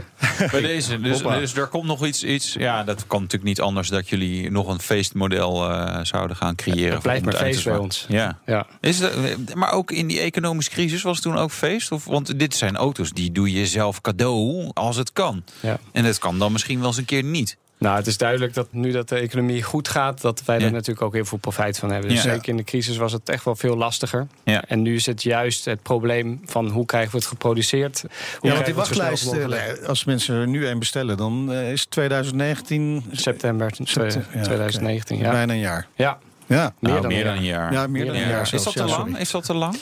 [SPEAKER 3] Bij deze. Dus, dus er komt nog iets, iets. Ja, dat kan natuurlijk niet anders dat jullie nog een feestmodel uh, zouden gaan creëren. Het
[SPEAKER 4] blijft maar feest bij ons.
[SPEAKER 3] Ja. ja. Is het, maar ook in die economische crisis was het toen ook feest? Of, want dit zijn auto's die doe je zelf cadeau als het kan. Ja. En dat kan dan misschien wel eens een keer niet.
[SPEAKER 4] Nou, het is duidelijk dat nu dat de economie goed gaat, dat wij er natuurlijk ook heel veel profijt van hebben. Dus zeker in de crisis was het echt wel veel lastiger. Ja. En nu is het juist het probleem van hoe krijgen we het geproduceerd.
[SPEAKER 2] Hoe ja, want die wachtlijst, eh, als mensen er nu een bestellen, dan uh, is 2019...
[SPEAKER 4] September, september 2019, ja.
[SPEAKER 2] Bijna een jaar.
[SPEAKER 4] Ja.
[SPEAKER 3] Ja, meer, nou, dan, meer dan een jaar.
[SPEAKER 2] Ja, meer dan een jaar.
[SPEAKER 3] Is dat te lang? Is dat te lang?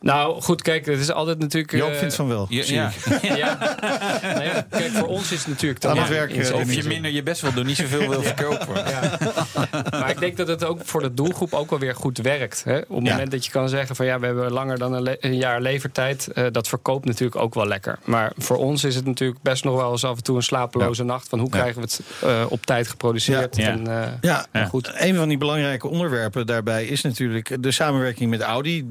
[SPEAKER 4] Nou, goed, kijk, het is altijd natuurlijk...
[SPEAKER 2] Joop uh, vindt van wel, ja. ja.
[SPEAKER 4] ja. Nou ja. Kijk, voor ons is het natuurlijk...
[SPEAKER 3] Aan het werk. Uh, of je minder je best wel door niet zoveel wil verkopen.
[SPEAKER 4] Maar ik denk dat het ook voor de doelgroep ook wel weer goed werkt. Hè? Op het moment dat je kan zeggen van ja, we hebben langer dan een, een jaar levertijd. Uh, dat verkoopt natuurlijk ook wel lekker. Maar voor ons is het natuurlijk best nog wel eens af en toe een slapeloze nacht. Van hoe krijgen we het op tijd geproduceerd.
[SPEAKER 2] Ja, en, ja. goed. een van die belangrijke onderwerpen daarbij is natuurlijk de samenwerking met Audi.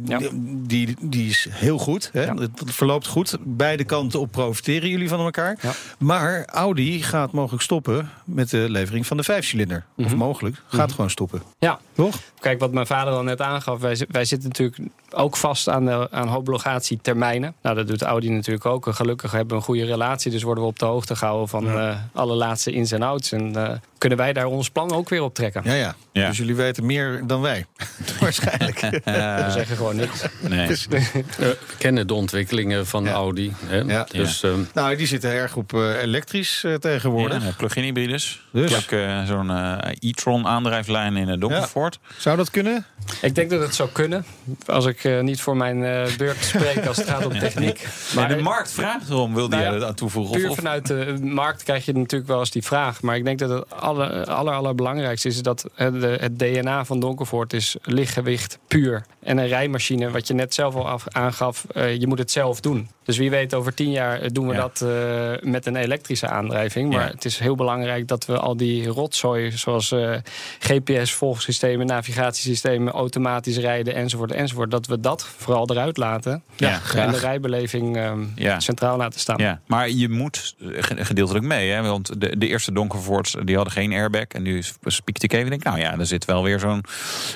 [SPEAKER 2] Die, die is heel goed. Hè? Het verloopt goed. Beide kanten op profiteren jullie van elkaar. Ja. Maar Audi gaat mogelijk stoppen met de levering van de vijfcilinder. Of mhm. mogelijk. Gaat mhm. gewoon stoppen.
[SPEAKER 4] Ja.
[SPEAKER 2] Toch?
[SPEAKER 4] Kijk, wat mijn vader al net aangaf. Wij, wij zitten natuurlijk ook vast aan, de, aan homologatietermijnen. Nou, dat doet Audi natuurlijk ook. Gelukkig hebben we een goede relatie. Dus worden we op de hoogte gehouden van ja. uh, alle laatste ins en outs. En uh, kunnen wij daar ons plan ook weer op trekken.
[SPEAKER 2] Ja, ja. ja. Dus jullie weten meer dan wij. Waarschijnlijk. Uh,
[SPEAKER 4] we zeggen gewoon niks. Nee.
[SPEAKER 5] Dus, we kennen de ontwikkelingen van Audi. Hè? Ja. Dus,
[SPEAKER 2] uh, nou, die zitten erg op elektrisch tegenwoordig.
[SPEAKER 3] Ja, plug-in hybrides. Dus. Zo'n e-tron aandrijflijn in het Donkervoort.
[SPEAKER 2] Zou dat kunnen?
[SPEAKER 4] Ik denk dat het zou kunnen. Als ik uh, niet voor mijn uh, beurt spreek als het gaat om techniek.
[SPEAKER 3] Maar de markt vraagt erom, wilde nou jij dat aan toevoegen?
[SPEAKER 4] Puur of, vanuit de markt krijg je natuurlijk wel eens die vraag. Maar ik denk dat het aller, aller, allerbelangrijkste is dat het, het DNA van Donkervoort is lichtgewicht puur. En een rijmachine, wat je net zelf al af, aangaf, uh, je moet het zelf doen. Dus wie weet, over tien jaar doen we
[SPEAKER 3] Ja.
[SPEAKER 4] dat eh, met een elektrische aandrijving. Maar
[SPEAKER 3] Ja.
[SPEAKER 4] het is heel belangrijk dat we al die rotzooi, zoals eh, GPS-volgsystemen, navigatiesystemen, automatisch rijden enzovoort, enzovoort, dat we dat vooral eruit laten.
[SPEAKER 3] Ja,
[SPEAKER 4] en de rijbeleving ehm,
[SPEAKER 3] Ja.
[SPEAKER 4] centraal laten staan.
[SPEAKER 3] Ja, maar je moet eh, ge- gedeeltelijk mee. Hè? Want de, de eerste Donkerfords die hadden geen airbag. En nu spiekt ik even. Denk, ik, nou ja, er zit wel weer zo'n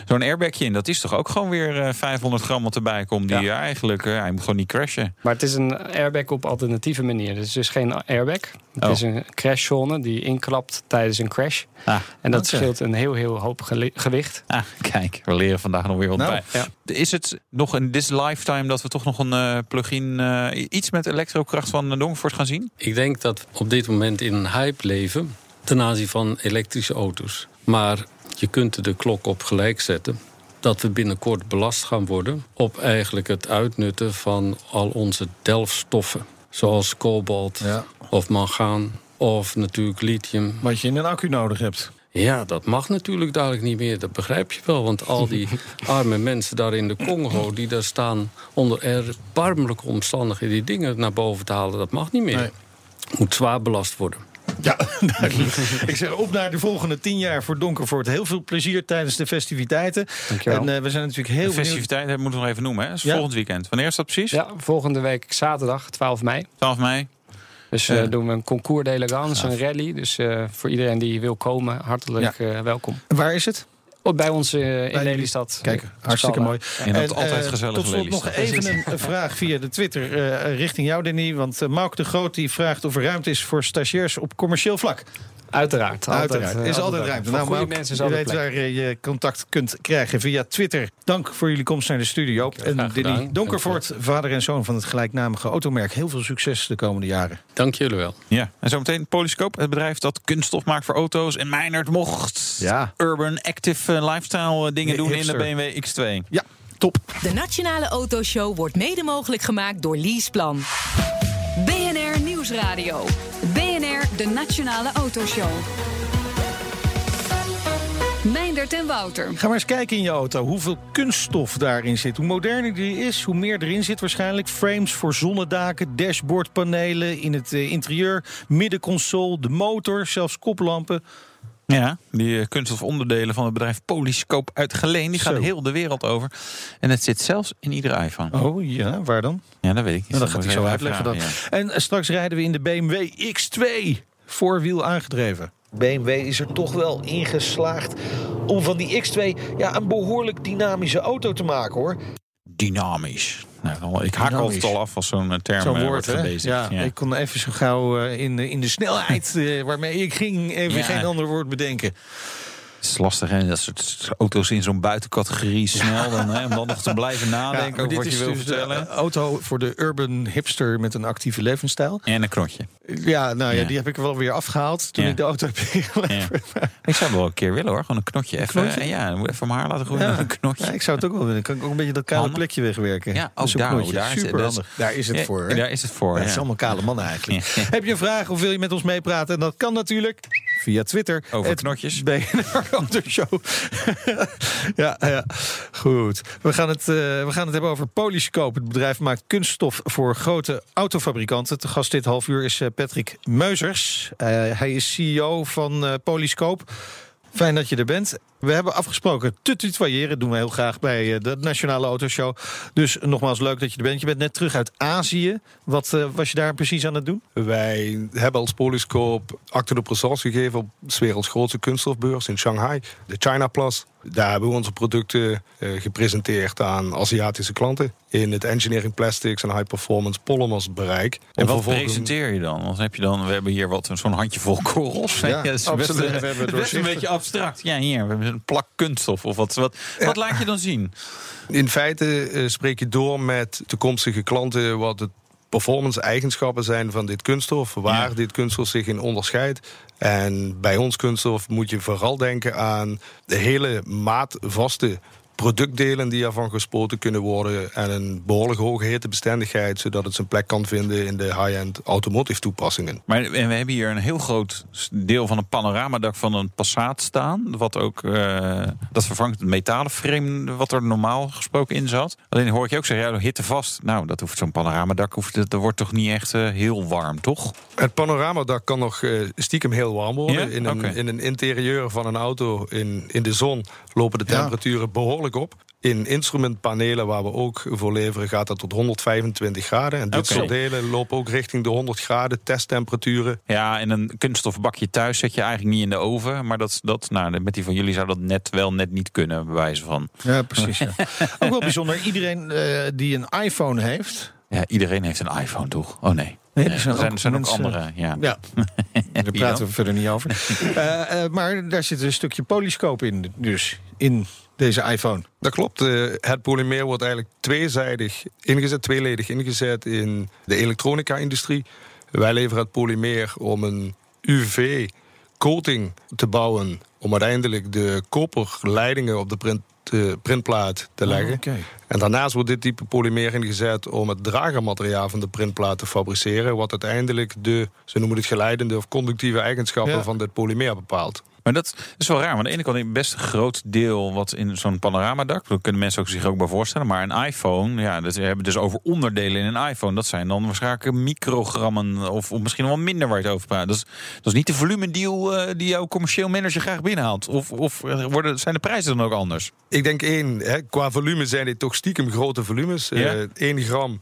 [SPEAKER 3] zo'n airbagje in. Dat is toch ook gewoon weer eh, 500 gram wat erbij komt. Die eigenlijk, hij moet gewoon niet crashen.
[SPEAKER 4] Maar het is een airbag op alternatieve manier. Dus het is geen airbag. Het
[SPEAKER 3] Oh.
[SPEAKER 4] is een crashzone die inklapt tijdens een crash.
[SPEAKER 3] Ah,
[SPEAKER 4] En dat
[SPEAKER 2] Oké.
[SPEAKER 4] scheelt een heel, heel hoop gewicht.
[SPEAKER 3] ah, kijk, we leren vandaag nog weer wat
[SPEAKER 2] Nou,
[SPEAKER 3] bij.
[SPEAKER 4] ja.
[SPEAKER 3] Is het nog in this lifetime dat we toch nog een eh, plug-in... eh, iets met elektrokracht van de Donkerford gaan zien?
[SPEAKER 5] Ik denk dat we op dit moment in een hype leven ten aanzien van elektrische auto's. Maar je kunt er de klok op gelijk zetten dat we binnenkort belast gaan worden op eigenlijk het uitnutten van al onze delfstoffen. Zoals kobalt
[SPEAKER 2] Ja.
[SPEAKER 5] of mangaan of natuurlijk lithium.
[SPEAKER 2] Wat je in een accu nodig hebt.
[SPEAKER 5] Ja, dat mag natuurlijk dadelijk niet meer. Dat begrijp je wel. Want al die arme mensen daar in de Congo... die daar staan onder erbarmelijke omstandigheden... die dingen naar boven te halen, dat mag niet meer.
[SPEAKER 2] Nee.
[SPEAKER 5] Moet zwaar belast worden.
[SPEAKER 2] Ja, duidelijk. Ik zeg op naar de volgende tien jaar voor Donkervoort. Heel veel plezier tijdens de festiviteiten.
[SPEAKER 4] Dankjewel.
[SPEAKER 2] En eh, we zijn natuurlijk heel
[SPEAKER 3] De
[SPEAKER 2] benieuwd.
[SPEAKER 3] festiviteit dat moeten we nog even noemen. Hè? Is
[SPEAKER 2] Ja.
[SPEAKER 3] volgend weekend. Wanneer is dat precies?
[SPEAKER 4] Ja, volgende week zaterdag, 12 mei.
[SPEAKER 3] 12 mei.
[SPEAKER 4] Dus eh,
[SPEAKER 3] Ja.
[SPEAKER 4] doen we een concours d'elegance, een rally. Dus eh, voor iedereen die wil komen, hartelijk eh, welkom.
[SPEAKER 2] Waar is het?
[SPEAKER 4] Oh, bij ons eh, in
[SPEAKER 2] Bij-
[SPEAKER 4] Lelystad.
[SPEAKER 2] Kijk, hartstikke mooi.
[SPEAKER 3] En dat altijd
[SPEAKER 2] eh,
[SPEAKER 3] gezellig
[SPEAKER 2] Tot slot nog even een, vraag via de Twitter eh, richting jou, Danny. Want uh, Mauk de Groot die vraagt of er ruimte is voor stagiairs op commercieel vlak.
[SPEAKER 4] Uiteraard.
[SPEAKER 2] Uiteraard.
[SPEAKER 4] eh,
[SPEAKER 2] is altijd ruimte.
[SPEAKER 4] Voor goede
[SPEAKER 2] Mauk,
[SPEAKER 4] mensen is
[SPEAKER 2] je
[SPEAKER 4] altijd
[SPEAKER 2] weet
[SPEAKER 4] plek.
[SPEAKER 2] waar eh, je contact kunt krijgen via Twitter. Dank voor jullie komst naar de studio. En
[SPEAKER 5] gedaan.
[SPEAKER 2] Donkervoort, vader en zoon van het gelijknamige automerk. Heel veel succes de komende jaren.
[SPEAKER 5] Dank jullie wel.
[SPEAKER 3] Ja, en zometeen Polyscope, het bedrijf dat kunststof maakt voor auto's. En Meinert mocht
[SPEAKER 2] Ja.
[SPEAKER 3] urban active eh, lifestyle eh, dingen
[SPEAKER 2] Nee,
[SPEAKER 3] doen
[SPEAKER 2] hipster.
[SPEAKER 3] in de BMW X2.
[SPEAKER 2] Ja, top.
[SPEAKER 7] De Nationale Autoshow wordt mede mogelijk gemaakt door Leaseplan.
[SPEAKER 1] BNR Nieuwsradio. De Nationale Autoshow. Meindert en Wouter.
[SPEAKER 2] Ga maar eens kijken in je auto hoeveel kunststof daarin zit. Hoe moderner die is, hoe meer erin zit waarschijnlijk. Frames voor zonnedaken, dashboardpanelen in het eh, interieur, middenconsole, de motor, zelfs koplampen.
[SPEAKER 3] Ja, die eh, kunststofonderdelen van het bedrijf Polyscope uit Geleen. Die gaan
[SPEAKER 2] Zo.
[SPEAKER 3] heel de wereld over. En het zit zelfs in iedere iPhone.
[SPEAKER 2] Oh ja, waar dan?
[SPEAKER 3] Ja, dat weet ik niet.
[SPEAKER 2] Nou, dat gaat hij zo uitleggen dan. En eh, straks rijden we in de BMW X2. Voorwiel aangedreven.
[SPEAKER 8] BMW is er toch wel in geslaagd om van die X2 ja, een behoorlijk dynamische auto te maken hoor.
[SPEAKER 3] Dynamisch. Nou, ik haak altijd al af als zo'n eh, term
[SPEAKER 2] Zo'n
[SPEAKER 3] eh, wordt
[SPEAKER 2] hè?
[SPEAKER 3] gebezigd.
[SPEAKER 2] Ja,
[SPEAKER 3] Ja.
[SPEAKER 2] ik kon even zo gauw eh, in, de- in de snelheid waarmee ik ging... even
[SPEAKER 3] Ja.
[SPEAKER 2] geen ander woord bedenken.
[SPEAKER 3] Het is lastig, hè? Dat soort auto's in zo'n buitencategorie snel. Dan, hè, om dan nog te blijven nadenken over wat je wil
[SPEAKER 2] dus de
[SPEAKER 3] vertellen.
[SPEAKER 2] auto voor de urban hipster met een actieve levensstijl.
[SPEAKER 3] En een knotje.
[SPEAKER 2] Ja, nou ja,
[SPEAKER 3] Ja.
[SPEAKER 2] die heb ik wel weer afgehaald toen ik de auto heb ingeleverd.
[SPEAKER 3] Ik zou wel een keer willen hoor. Gewoon een knotje. Even,
[SPEAKER 2] knotje?
[SPEAKER 3] En ja, dan moet even mijn haar laten groeien. Een knotje.
[SPEAKER 2] Ik zou het ook wel willen. Kan ik ook een beetje dat kale plekje wegwerken.
[SPEAKER 3] Ja, ook
[SPEAKER 2] een
[SPEAKER 3] daar,
[SPEAKER 2] knotje.
[SPEAKER 3] daar is-
[SPEAKER 2] Super handig. Daar is het voor. hè?
[SPEAKER 3] Daar is het voor.
[SPEAKER 2] Het is allemaal kale mannen eigenlijk. Heb je een vraag of wil je met ons meepraten? En dat kan natuurlijk via Twitter.
[SPEAKER 3] Over knotjes.
[SPEAKER 2] BNR Autoshow. ja, ja, goed. We gaan, het, eh, we gaan het hebben over Polyscope. Het bedrijf maakt kunststof voor grote autofabrikanten. Te gast dit half uur is eh, Patrick Meuzers. Eh, hij is CEO van eh Polyscope. Fijn dat je er bent. We hebben afgesproken te tutoyeren. Dat doen we heel graag bij eh, de Nationale Autoshow. Dus nogmaals, leuk dat je er bent. Je bent net terug uit Azië. Wat eh, was je daar precies aan het doen?
[SPEAKER 9] Wij hebben als Polyscope acte de présence gegeven op 's werelds grootste kunststofbeurs in Shanghai, de China Plus. Daar hebben we onze producten eh, gepresenteerd aan Aziatische klanten in het engineering plastics en high performance polymers bereik.
[SPEAKER 3] En wat
[SPEAKER 9] vervolgens-
[SPEAKER 3] presenteer je dan? Want heb je dan, we hebben hier wat zo'n handjevol korrels.
[SPEAKER 2] Ja,
[SPEAKER 3] dat is best,
[SPEAKER 2] absoluut. We hebben het
[SPEAKER 3] best een beetje abstract. Ja, hier, we hebben een plak kunststof of wat. Wat, wat laat je dan zien?
[SPEAKER 9] In feite eh, spreek je door met toekomstige klanten wat de performance-eigenschappen zijn van dit kunststof, waar
[SPEAKER 3] Ja.
[SPEAKER 9] dit kunststof zich in onderscheidt. En bij ons kunststof moet je vooral denken aan de hele maatvaste productdelen die ervan gespoten kunnen worden en een behoorlijk hoge hittebestendigheid, zodat het zijn plek kan vinden in de high-end automotive toepassingen.
[SPEAKER 3] Maar en we hebben hier een heel groot deel van een panoramadak van een Passat staan, wat ook eh, dat vervangt het metalen frame wat er normaal gesproken in zat. Alleen hoor ik je ook zeggen, ja, hitte vast. Nou, dat hoeft zo'n panoramadak hoeft, dat wordt toch niet echt eh, heel warm, toch?
[SPEAKER 9] Het panoramadak kan nog eh, stiekem heel warm worden.
[SPEAKER 3] Ja?
[SPEAKER 9] In, een, in een interieur van een auto in, in de zon lopen de
[SPEAKER 2] Ja.
[SPEAKER 9] temperaturen behoorlijk op. In instrumentpanelen waar we ook voor leveren gaat dat tot 125 graden. En dit soort delen lopen ook richting de 100 graden testtemperaturen.
[SPEAKER 3] Ja, en een kunststofbakje thuis zet je eigenlijk niet in de oven. Maar dat, dat, nou, met die van jullie zou dat net wel net niet kunnen, bij wijze van.
[SPEAKER 2] Ja, precies. Ja. Ook wel bijzonder. Iedereen eh, die een iPhone heeft.
[SPEAKER 3] Ja, iedereen heeft een iPhone, toch? Oh nee.
[SPEAKER 2] Nee, er zijn
[SPEAKER 3] er zijn,
[SPEAKER 2] ook
[SPEAKER 3] er andere. Ja.
[SPEAKER 2] Ja, daar praten we verder niet over. Eh, eh, maar daar zit een stukje polyscoop in, dus in deze iPhone.
[SPEAKER 9] Dat klopt. Eh, het polymeer wordt eigenlijk tweezijdig ingezet, tweeledig ingezet in de elektronica-industrie. Wij leveren het polymeer om een UV-coating te bouwen. Om uiteindelijk de koperleidingen op de eh, printplaat te leggen.
[SPEAKER 2] Oké.
[SPEAKER 9] En daarnaast wordt dit type polymeer ingezet om het dragermateriaal van de printplaat te fabriceren. Wat uiteindelijk de, ze noemen het geleidende of conductieve eigenschappen
[SPEAKER 2] Ja.
[SPEAKER 9] van dit polymeer bepaalt.
[SPEAKER 3] Maar dat is wel raar. Want aan de ene kant een best groot deel wat in zo'n panoramadak. Dat kunnen mensen ook zich ook bij voorstellen. Maar een iPhone, ja, dat we hebben dus over onderdelen in een iPhone. Dat zijn dan waarschijnlijk microgrammen of, of misschien wel minder waar je het over praat. Dat is, dat is niet de volumedeal eh, die jouw commercieel manager graag binnenhaalt. Of, of worden, zijn de prijzen dan ook anders?
[SPEAKER 9] Ik denk één, hè, qua volume zijn dit toch stiekem grote volumes.
[SPEAKER 3] Ja.
[SPEAKER 9] Eh 1 gram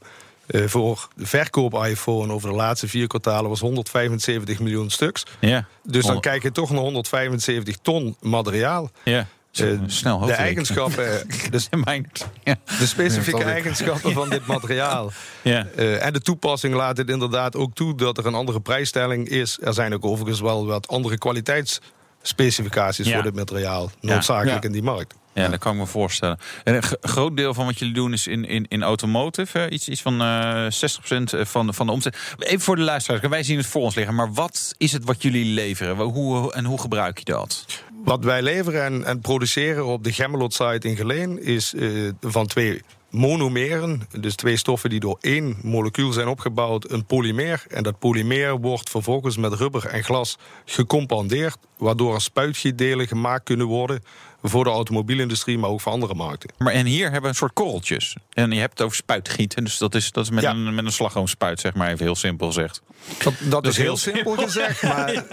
[SPEAKER 9] eh, voor de verkoop iPhone over de laatste vier kwartalen was 175 miljoen stuks.
[SPEAKER 3] Ja,
[SPEAKER 9] Dus dan
[SPEAKER 3] Oh.
[SPEAKER 9] kijk je toch naar 175 ton materiaal.
[SPEAKER 3] ja.
[SPEAKER 9] Eh,
[SPEAKER 3] snel
[SPEAKER 9] de eigenschappen, dus
[SPEAKER 3] Mijn, ja.
[SPEAKER 9] de specifieke eigenschappen van dit materiaal.
[SPEAKER 3] Ja.
[SPEAKER 9] Eh, en de toepassing laat het inderdaad ook toe dat er een andere prijsstelling is. Er zijn ook overigens wel wat andere kwaliteitsspecificaties
[SPEAKER 3] Ja.
[SPEAKER 9] voor dit materiaal noodzakelijk in die markt.
[SPEAKER 3] Ja, dat kan ik me voorstellen. En een groot deel van wat jullie doen is in, in, in automotive. hè? Iets, iets van eh 60% van, van de omzet. Even voor de luisteraars, wij zien het voor ons liggen. Maar wat is het wat jullie leveren? Hoe, en hoe gebruik je dat?
[SPEAKER 9] Wat wij leveren en, en produceren op de Gemmelot site in Geleen is eh, van twee monomeren, dus twee stoffen die door één molecuul zijn opgebouwd, een polymeer. En dat polymeer wordt vervolgens met rubber en glas gecompandeerd, waardoor er spuitgietdelen gemaakt kunnen worden voor de automobielindustrie, maar ook voor andere markten.
[SPEAKER 3] Maar en hier hebben we een soort korreltjes. En je hebt het over spuitgieten. Dus dat is, dat is met,
[SPEAKER 9] Ja.
[SPEAKER 3] een, met een slagroomspuit, zeg maar even heel simpel gezegd.
[SPEAKER 9] Dat, dat is
[SPEAKER 3] heel
[SPEAKER 9] heel simpel gezegd, maar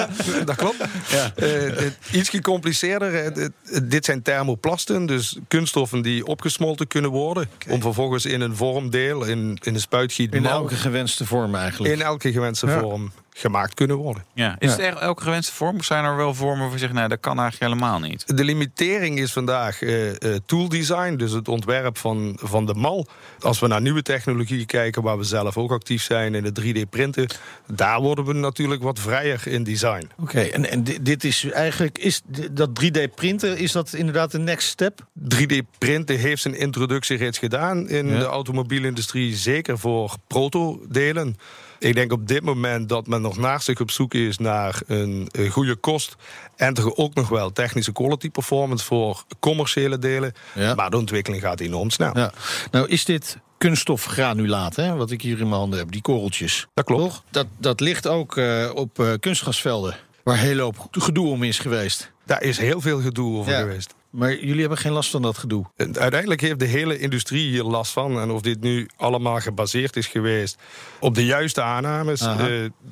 [SPEAKER 9] dat klopt. Eh, het- iets gecompliceerder. eh, dit- zijn thermoplasten, dus kunststoffen die opgesmolten kunnen worden. Om vervolgens in een vormdeel, in, in een spuitgiet,
[SPEAKER 2] In elke gewenste vorm eigenlijk.
[SPEAKER 9] in elke gewenste
[SPEAKER 2] Ja.
[SPEAKER 9] vorm gemaakt kunnen worden.
[SPEAKER 3] Ja. Is
[SPEAKER 2] Ja.
[SPEAKER 3] het echt elke gewenste vorm? Of zijn er wel vormen waar je zegt, nou, dat kan eigenlijk helemaal niet?
[SPEAKER 9] De limitering is vandaag eh, eh, tool design, dus het ontwerp van, van de mal. Als we naar nieuwe technologie kijken, waar we zelf ook actief zijn in het 3D-printen, daar worden we natuurlijk wat vrijer in design.
[SPEAKER 2] Oké, en, en di- dit is eigenlijk, is dat 3D-printen, is dat inderdaad de next step?
[SPEAKER 9] 3D-printen heeft zijn introductie reeds gedaan in
[SPEAKER 2] Ja.
[SPEAKER 9] de automobielindustrie, zeker voor protodelen. Ik denk op dit moment dat men nog naastig op zoek is naar een, eh, goede kost. En toch ook nog wel technische quality performance voor commerciële delen.
[SPEAKER 2] Ja.
[SPEAKER 9] Maar de ontwikkeling gaat enorm snel.
[SPEAKER 2] Ja. Nou, is dit kunststofgranulaat, hè, wat ik hier in mijn handen heb, die korreltjes?
[SPEAKER 9] Dat klopt.
[SPEAKER 2] Toch? Dat, dat ligt ook eh, op eh, kunstgasvelden, waar heel hoop gedoe om is geweest.
[SPEAKER 9] Daar is heel veel gedoe over
[SPEAKER 2] Ja.
[SPEAKER 9] geweest.
[SPEAKER 2] Maar jullie hebben geen last van dat gedoe.
[SPEAKER 9] Uiteindelijk heeft de hele industrie hier last van. En of dit nu allemaal gebaseerd is geweest op de juiste aannames, eh,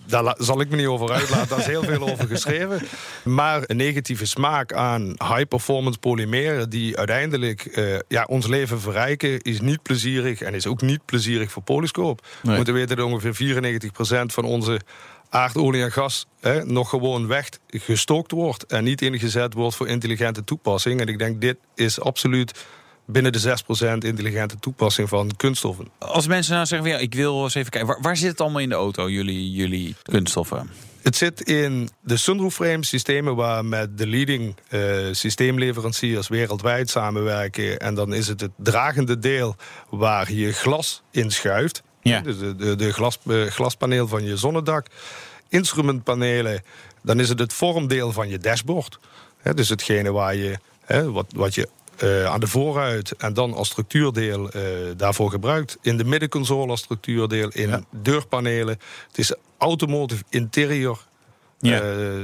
[SPEAKER 9] daar zal ik me niet over uitlaten. Daar is heel veel over geschreven. Maar een negatieve smaak aan high-performance polymeren, die uiteindelijk eh, ja, ons leven verrijken, is niet plezierig en is ook niet plezierig voor Polyscope. We moeten weten dat ongeveer 94% van onze aardolie en gas hè, nog gewoon weg gestookt wordt en niet ingezet wordt voor intelligente toepassing. En ik denk dit is absoluut binnen de 6% intelligente toepassing van kunststoffen.
[SPEAKER 3] Als mensen nou zeggen, ja, ik wil eens even kijken. Waar, waar zit het allemaal in de auto, jullie, jullie kunststoffen?
[SPEAKER 9] Het zit in de sunroof frame systemen waar met de leading eh, systeemleveranciers wereldwijd samenwerken. En dan is het het dragende deel waar je glas in schuift.
[SPEAKER 3] Ja.
[SPEAKER 9] Dus de, de, de glas, eh, glaspaneel van je zonnedak. Instrumentpanelen, dan is het het vormdeel van je dashboard. Dus hetgene waar je, wat, wat je eh, aan de voorruit en dan als structuurdeel eh, daarvoor gebruikt. In de middenconsole als structuurdeel, in deurpanelen. Het is automotive interior
[SPEAKER 3] Ja.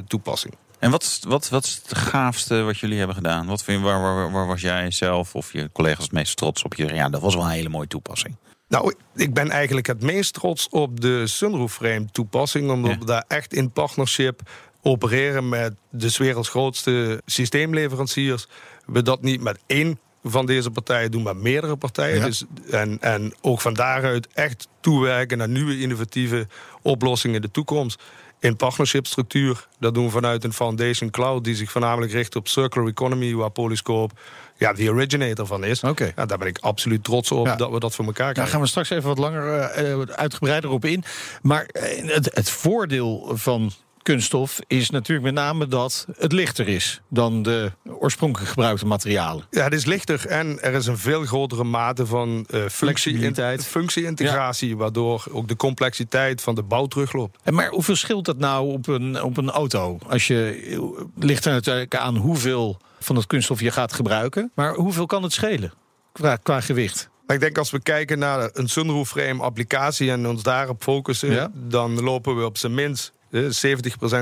[SPEAKER 9] toepassing.
[SPEAKER 3] En wat, is- wat, wat is het gaafste wat jullie hebben gedaan? Wat vind, waar, waar, waar was jij zelf of je collega's het meest trots op? Je, ja, dat was wel een hele mooie toepassing.
[SPEAKER 9] Nou, ik ben eigenlijk het meest trots op de sunroof frame toepassing. Omdat
[SPEAKER 3] Ja.
[SPEAKER 9] we daar echt in partnership opereren met de werelds grootste systeemleveranciers. We dat niet met één van deze partijen doen, maar meerdere partijen.
[SPEAKER 2] Ja.
[SPEAKER 9] Dus, en, en ook van daaruit echt toewerken naar nieuwe innovatieve oplossingen in de toekomst. In partnership structuur. Dat doen we vanuit een foundation cloud die zich voornamelijk richt op circular economy, waar Polyscope ja, de originator van is.
[SPEAKER 2] Oké.
[SPEAKER 9] Ja, daar ben ik absoluut trots op
[SPEAKER 2] Ja.
[SPEAKER 9] dat we dat voor elkaar
[SPEAKER 2] Daar
[SPEAKER 9] krijgen.
[SPEAKER 2] gaan we straks even wat langer eh, uitgebreider op in. Maar eh, het, het voordeel van kunststof is natuurlijk met name dat het lichter is dan de oorspronkelijk gebruikte materialen.
[SPEAKER 9] Ja, het is lichter en er is een veel grotere mate van
[SPEAKER 2] Flexibiliteit.
[SPEAKER 9] functie, functie-integratie, waardoor ook de complexiteit van de bouw terugloopt.
[SPEAKER 2] En maar hoeveel scheelt dat nou op een, op een auto? Als je eh, ligt er natuurlijk aan hoeveel van het kunststof je gaat gebruiken. Maar hoeveel kan het schelen qua, qua gewicht?
[SPEAKER 9] Ik denk als we kijken naar een sunroof frame applicatie en ons daarop focussen,
[SPEAKER 2] Ja.
[SPEAKER 9] dan lopen we op zijn minst 70%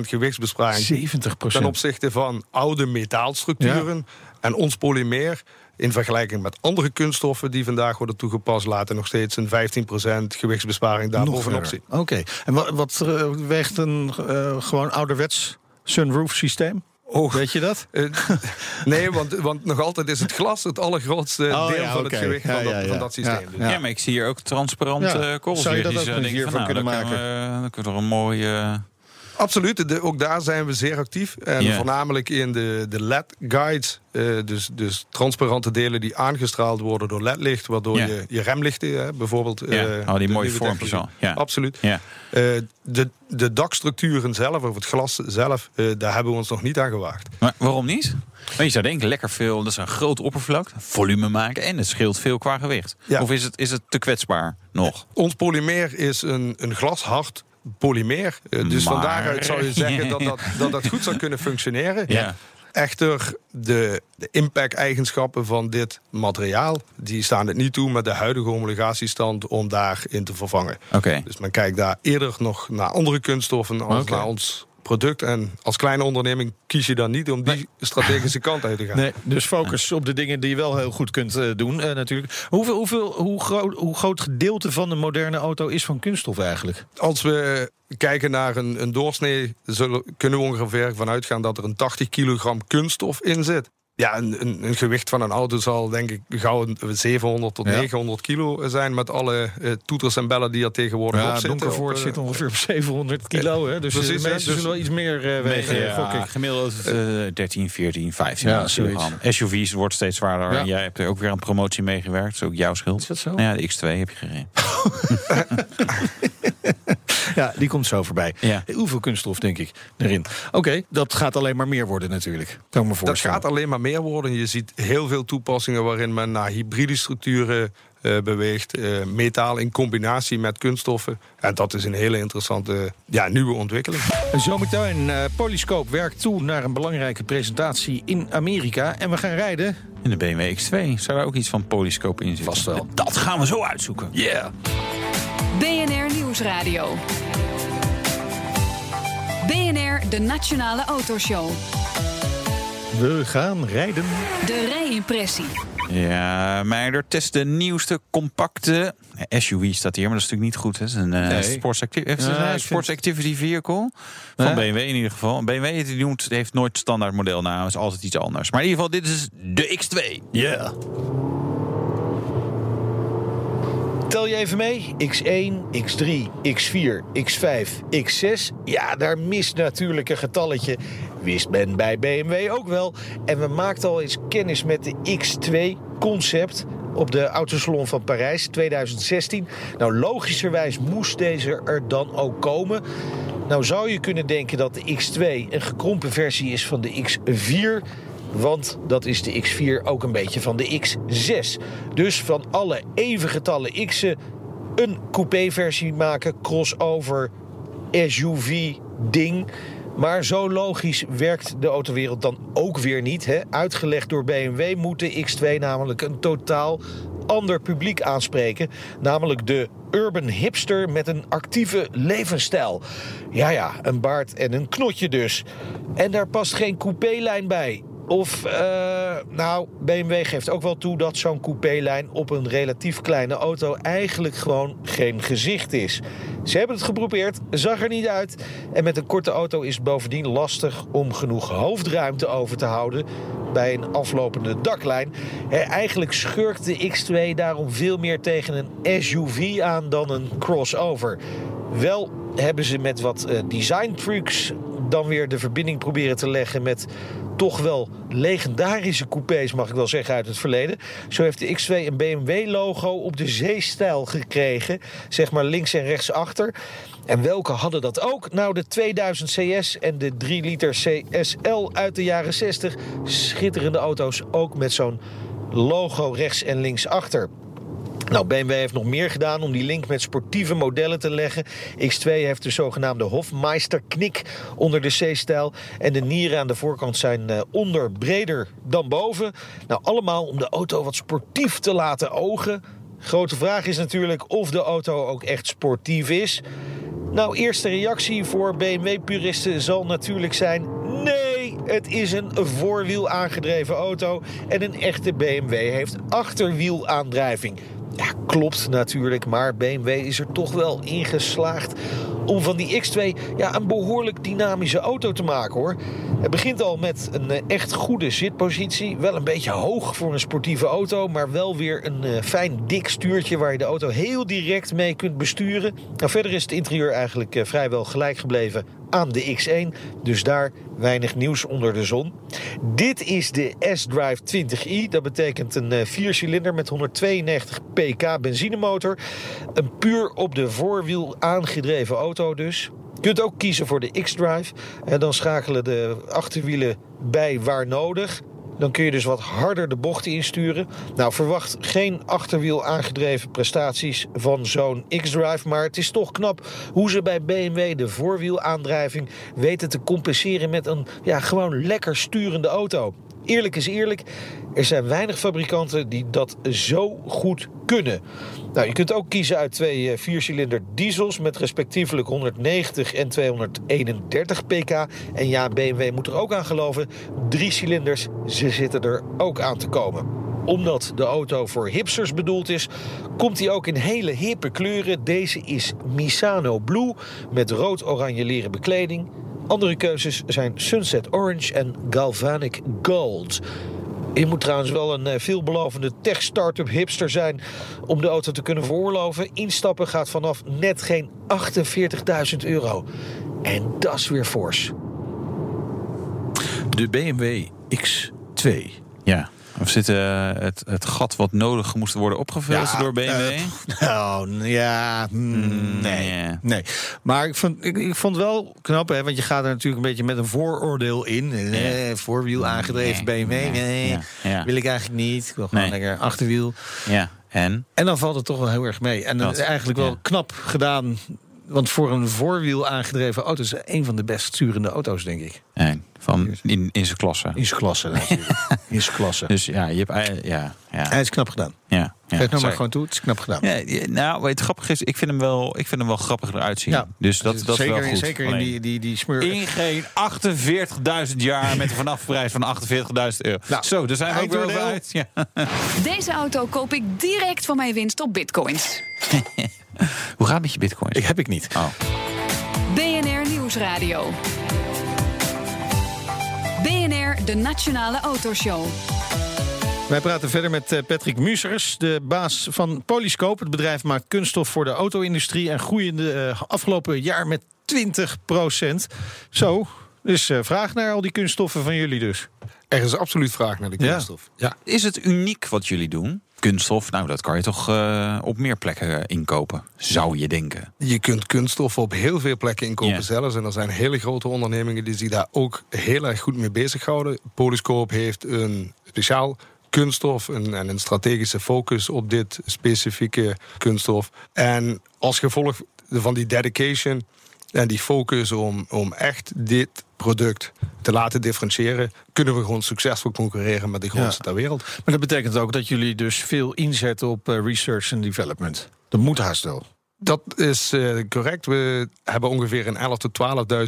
[SPEAKER 9] gewichtsbesparing
[SPEAKER 2] 70
[SPEAKER 9] ten opzichte van oude metaalstructuren. En ons polymeer, in vergelijking met andere kunststoffen die vandaag worden toegepast, laten nog steeds een 15% gewichtsbesparing daar bovenop zien.
[SPEAKER 2] Oké. En wat, wat eh, weegt een eh, gewoon ouderwets sunroof systeem?
[SPEAKER 9] Oh,
[SPEAKER 2] Weet je dat?
[SPEAKER 9] Eh, nee, want, want nog altijd is het glas het allergrootste
[SPEAKER 2] Oh,
[SPEAKER 9] deel
[SPEAKER 2] ja,
[SPEAKER 9] van het gewicht
[SPEAKER 2] Ja,
[SPEAKER 9] van, dat,
[SPEAKER 2] ja, ja.
[SPEAKER 9] van dat systeem.
[SPEAKER 2] Ja,
[SPEAKER 9] Dus
[SPEAKER 3] Ja,
[SPEAKER 2] Ja.
[SPEAKER 3] maar ik zie hier ook transparante
[SPEAKER 2] Ja.
[SPEAKER 3] korrels.
[SPEAKER 2] Zou je dat ook
[SPEAKER 3] eh, van, nou,
[SPEAKER 2] kunnen maken?
[SPEAKER 3] we- Dan kunnen we er een mooie...
[SPEAKER 9] Absoluut, de, ook daar zijn we zeer actief. En voornamelijk in de, de LED-guides. eh, dus, dus transparante delen die aangestraald worden door LED-licht. Waardoor je, je remlichten hè, bijvoorbeeld... Eh,
[SPEAKER 3] oh, die mooie vormpjes al. Ja.
[SPEAKER 9] Absoluut. Eh, de, de dakstructuren zelf, of het glas zelf, eh, daar hebben we ons nog niet aan gewaagd.
[SPEAKER 3] Maar waarom niet? Maar je zou denken, lekker veel, dat is een groot oppervlak, volume maken en het scheelt veel qua gewicht.
[SPEAKER 9] Ja.
[SPEAKER 3] Of is het, is het te kwetsbaar nog?
[SPEAKER 9] Ons polymeer is een, een glashard polymeer. Eh, dus van
[SPEAKER 3] Maar-
[SPEAKER 9] daaruit zou je zeggen dat dat, dat dat goed zou kunnen functioneren.
[SPEAKER 3] Ja.
[SPEAKER 9] Echter, de, de impact-eigenschappen van dit materiaal... die staan het niet toe met de huidige homologatiestand om daarin te vervangen.
[SPEAKER 3] Oké.
[SPEAKER 9] Dus men kijkt daar eerder nog naar andere kunststoffen als
[SPEAKER 2] Oké.
[SPEAKER 9] naar ons product. En als kleine onderneming kies je dan niet om die strategische kant uit te gaan.
[SPEAKER 2] Nee, dus focus op de dingen die je wel heel goed kunt eh, doen, eh, natuurlijk. Hoeveel, hoeveel, hoe, groot, hoe groot gedeelte van een moderne auto is van kunststof eigenlijk?
[SPEAKER 9] Als we kijken naar een, een doorsnee, zullen, kunnen we ongeveer vanuit gaan dat er een 80 kilogram kunststof in zit. Ja, een, een, een gewicht van een auto zal denk ik gauw een 700 tot
[SPEAKER 2] Ja.
[SPEAKER 9] 900 kilo zijn met alle eh, toeters en bellen die er tegenwoordig op
[SPEAKER 2] Ja,
[SPEAKER 9] zitten.
[SPEAKER 2] Donkervoort
[SPEAKER 9] Op, eh,
[SPEAKER 2] zit ongeveer op 700 kilo. Hè? Dus
[SPEAKER 9] Precies,
[SPEAKER 2] de
[SPEAKER 9] hè,
[SPEAKER 2] meeste
[SPEAKER 9] dus-
[SPEAKER 2] zullen wel iets meer eh, wegen,
[SPEAKER 3] ja, gemiddeld eh, 13, 14, 15
[SPEAKER 2] Ja,
[SPEAKER 3] kilogram. SUV's wordt steeds zwaarder. En jij hebt er ook weer aan promotie meegewerkt. Dat is ook jouw schuld.
[SPEAKER 2] Is dat zo?
[SPEAKER 3] Nou ja, de X2 heb je gereden.
[SPEAKER 2] Ja, die komt zo voorbij.
[SPEAKER 3] Ja.
[SPEAKER 2] Hoeveel kunststof, denk ik, erin. Oké, dat gaat alleen maar meer worden natuurlijk. Kan ik me
[SPEAKER 9] Dat gaat alleen maar meer worden. Je ziet heel veel toepassingen waarin men naar hybride structuren eh, beweegt. eh, metaal in combinatie met kunststoffen. En dat is een hele interessante ja, nieuwe ontwikkeling.
[SPEAKER 2] Zometeen, eh Polyscope werkt toe naar een belangrijke presentatie in Amerika. En we gaan rijden.
[SPEAKER 3] In de BMW X2 zou daar ook iets van polyscope in zitten.
[SPEAKER 2] Vast wel.
[SPEAKER 3] Dat gaan we zo uitzoeken.
[SPEAKER 2] Yeah!
[SPEAKER 1] BNR Nieuwsradio. BNR, de Nationale Autoshow.
[SPEAKER 2] We gaan rijden.
[SPEAKER 1] De rijimpressie.
[SPEAKER 3] Ja, Meijer test de nieuwste compacte SUV staat hier, maar dat is natuurlijk niet goed. Hè? Het is een
[SPEAKER 2] Nee.
[SPEAKER 3] sports, acti-
[SPEAKER 2] Ja,
[SPEAKER 3] activity vehicle van
[SPEAKER 2] Ja.
[SPEAKER 3] BMW in ieder geval. BMW die noemt, heeft nooit standaard modelnaam, is altijd iets anders. Maar in ieder geval, dit is de X2.
[SPEAKER 2] Ja.
[SPEAKER 8] Tel je even mee? X1, X3, X4, X5, X6. Ja, daar mist natuurlijk een getalletje. Wist men bij BMW ook wel. En we maakten al eens kennis met de X2-concept op de Autosalon van Parijs 2016. Nou, logischerwijs moest deze er dan ook komen. Nou zou je kunnen denken dat de X2 een gekrompen versie is van de X4... Want dat is de X4 ook een beetje van de X6. Dus van alle even getallen X'en een coupé-versie maken, crossover, SUV-ding.
[SPEAKER 2] Maar zo logisch werkt de autowereld dan ook weer niet. Hè? Uitgelegd door BMW moet de X2 namelijk een totaal ander publiek aanspreken. Namelijk de urban hipster met een actieve levensstijl. Ja, ja, een baard en een knotje dus. En daar past geen coupélijn bij. Of, uh, nou, BMW geeft ook wel toe dat zo'n coupélijn op een relatief kleine auto eigenlijk gewoon geen gezicht is. Ze hebben het geprobeerd, zag er niet uit. En met een korte auto is het bovendien lastig om genoeg hoofdruimte over te houden bij een aflopende daklijn. Eigenlijk schurkt de X2 daarom veel meer tegen een SUV aan dan een crossover. Wel hebben ze met wat uh, design trucs dan weer de verbinding proberen te leggen met toch wel legendarische coupés, mag ik wel zeggen, uit het verleden. Zo heeft de X2 een BMW-logo op de zeestijl gekregen, zeg maar links en rechts achter. En welke hadden dat ook? Nou, de 2000 CS en de 3 liter CSL uit de jaren 60. Schitterende auto's, ook met zo'n logo rechts en links achter. Nou, BMW heeft nog meer gedaan om die link met sportieve modellen te leggen. X2 heeft de zogenaamde Hofmeister knik onder de C-stijl. En de nieren aan de voorkant zijn uh, onder breder dan boven. Nou, allemaal om de auto wat sportief te laten ogen. Grote vraag is natuurlijk of de auto ook echt sportief is. Nou, eerste reactie voor BMW-puristen zal natuurlijk zijn: nee, het is een voorwiel aangedreven auto. En een echte BMW heeft achterwielaandrijving. Ja, klopt natuurlijk, maar BMW is er toch wel in geslaagd om van die X2 ja, een behoorlijk dynamische auto te maken hoor. Het begint al met een eh, echt goede zitpositie. Wel een beetje hoog voor een sportieve auto, maar wel weer een uh, fijn dik stuurtje waar je de auto heel direct mee kunt besturen. Nou, verder is het interieur eigenlijk uh, vrijwel gelijk gebleven aan de X1. Dus daar weinig nieuws onder de zon. Dit is de S-Drive 20i. Dat betekent een viercilinder met 192 pk benzinemotor. Een puur op de voorwiel aangedreven auto dus. Je kunt ook kiezen voor de X-Drive. En dan schakelen de achterwielen bij waar nodig. Dan kun je dus wat harder de bochten insturen. Nou, verwacht geen achterwiel aangedreven prestaties van zo'n X-Drive. Maar het is toch knap hoe ze bij BMW de voorwielaandrijving weten te compenseren met een ja, gewoon lekker sturende auto. Eerlijk is eerlijk, er zijn weinig fabrikanten die dat zo goed kunnen. Nou, je kunt ook kiezen uit twee eh, viercilinder diesels met respectievelijk 190 en 231 pk. En ja, BMW moet er ook aan geloven, drie cilinders, ze zitten er ook aan te komen omdat de auto voor hipsters bedoeld is, komt hij ook in hele hippe kleuren. Deze is Misano Blue met rood-oranje leren bekleding. Andere keuzes zijn Sunset Orange en Galvanic Gold. Je moet trouwens wel een eh, veelbelovende tech-startup hipster zijn om de auto te kunnen veroorloven. Instappen gaat vanaf net geen 48.000 euro. En dat is weer fors.
[SPEAKER 3] De BMW X2. Ja. Of zit uh, het, het gat wat nodig moest worden opgevuld ja, door BMW? Uh,
[SPEAKER 10] nou, ja, mm, nee, nee. Maar ik vond, ik, ik vond wel knap, hè, want je gaat er natuurlijk een beetje met een vooroordeel in. Eh, voorwiel aangedreven nee, BMW, nee, ja, wil ik eigenlijk niet. Ik wil gewoon lekker achterwiel.
[SPEAKER 3] Ja, en?
[SPEAKER 10] En dan valt het toch wel heel erg mee. En dat, eigenlijk wel knap gedaan want voor een voorwiel aangedreven auto is een van de best sturende auto's, denk ik.
[SPEAKER 3] Nee, van in, in zijn klasse.
[SPEAKER 10] In zijn klasse, natuurlijk. in zijn klasse.
[SPEAKER 3] Dus ja, je hebt, ja, ja.
[SPEAKER 10] Hij is knap gedaan.
[SPEAKER 3] Ja.
[SPEAKER 10] ja. Geef nou maar gewoon toe, het is knap gedaan.
[SPEAKER 3] Ja, nou, wat het grappig is, ik vind hem wel, ik vind hem wel grappig eruit zien. Ja. Dus dat, dat
[SPEAKER 10] zeker,
[SPEAKER 3] is wel goed.
[SPEAKER 10] Zeker in die, die, die smeur...
[SPEAKER 3] In geen 48.000 jaar met een vanafprijs van 48.000 euro. Nou, Zo, daar zijn we ook weer uit. Ja.
[SPEAKER 1] Deze auto koop ik direct van mijn winst op bitcoins.
[SPEAKER 3] Hoe gaat het met je bitcoins?
[SPEAKER 10] Ik heb ik niet.
[SPEAKER 3] Oh.
[SPEAKER 1] BNR Nieuwsradio. BNR, de Nationale Autoshow.
[SPEAKER 10] Wij praten verder met eh, Patrick Musers, de baas van Polyscope. Het bedrijf maakt kunststof voor de auto-industrie en groeiende uh, afgelopen jaar met 20 procent. Zo, dus uh, vraag naar al die kunststoffen van jullie dus.
[SPEAKER 9] Er is absoluut vraag naar de kunststof.
[SPEAKER 3] Ja. ja. Is het uniek wat jullie doen? Kunststof, nou dat kan je toch uh, op meer plekken inkopen, zou je denken.
[SPEAKER 9] Je kunt kunststof op heel veel plekken inkopen yeah. zelfs. En er zijn hele grote ondernemingen die zich daar ook heel erg goed mee bezighouden. Polyscope heeft een speciaal kunststof en, en een strategische focus op dit specifieke kunststof. En als gevolg van die dedication En die focus om, om echt dit product te laten differentiëren, kunnen we gewoon succesvol concurreren met de grootste ter wereld.
[SPEAKER 2] Maar dat betekent ook dat jullie dus veel inzetten op eh, research en development. Dat moet haast wel.
[SPEAKER 9] Dat is uh, correct. We hebben ongeveer een 11.000 tot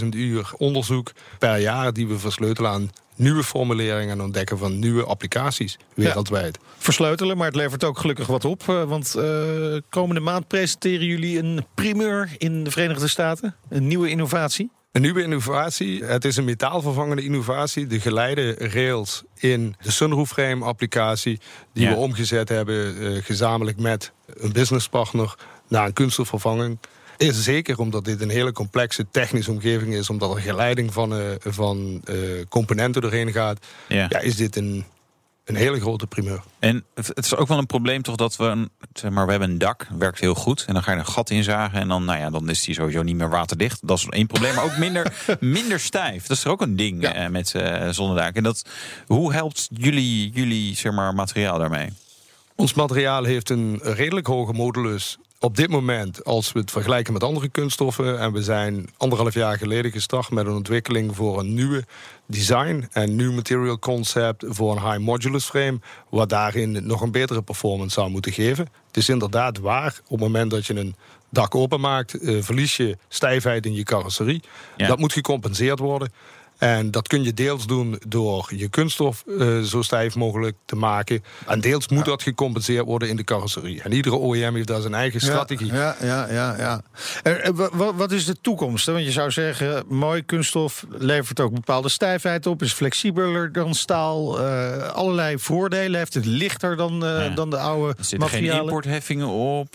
[SPEAKER 9] 12.000 uur onderzoek per jaar die we versleutelen aan nieuwe formuleringen en ontdekken van nieuwe applicaties wereldwijd. Ja,
[SPEAKER 2] versleutelen, maar het levert ook gelukkig wat op. Uh, want uh, komende maand presenteren jullie een primeur in de Verenigde Staten. Een nieuwe innovatie.
[SPEAKER 9] Een nieuwe innovatie. Het is een metaalvervangende innovatie. De geleide rails in de sunroof frame applicatie. Die ja. we omgezet hebben uh, gezamenlijk met een businesspartner naar een kunststofvervanging. Is zeker omdat dit een hele complexe technische omgeving is, omdat er geleiding van, uh, van uh, componenten doorheen gaat, ja. ja. is dit een, een hele grote primeur.
[SPEAKER 3] En het, is ook wel een probleem toch dat we, een, zeg maar, we hebben een dak, werkt heel goed. En dan ga je een gat inzagen en dan, nou ja, dan is die sowieso niet meer waterdicht. Dat is één probleem, maar ook minder, minder stijf. Dat is er ook een ding ja. uh, met uh, zonnedaken. En dat, hoe helpt jullie, jullie zeg maar, materiaal daarmee?
[SPEAKER 9] Ons materiaal heeft een redelijk hoge modulus op dit moment, als we het vergelijken met andere kunststoffen... en we zijn anderhalf jaar geleden gestart met een ontwikkeling... voor een nieuwe design en nieuw material concept voor een high modulus frame... wat daarin nog een betere performance zou moeten geven. Het is inderdaad waar, op het moment dat je een dak openmaakt... Uh, verlies je stijfheid in je carrosserie. Ja. Dat moet gecompenseerd worden. En dat kun je deels doen door je kunststof uh, zo stijf mogelijk te maken. En deels moet dat gecompenseerd worden in de carrosserie. En iedere OEM heeft daar zijn eigen strategie.
[SPEAKER 2] Ja, ja, ja. ja. En, wat is de toekomst? Want je zou zeggen, mooi kunststof levert ook bepaalde stijfheid op, is flexibeler dan staal. Uh, allerlei voordelen, heeft het lichter dan, uh, ja. dan de oude
[SPEAKER 3] er zitten geen importheffingen op.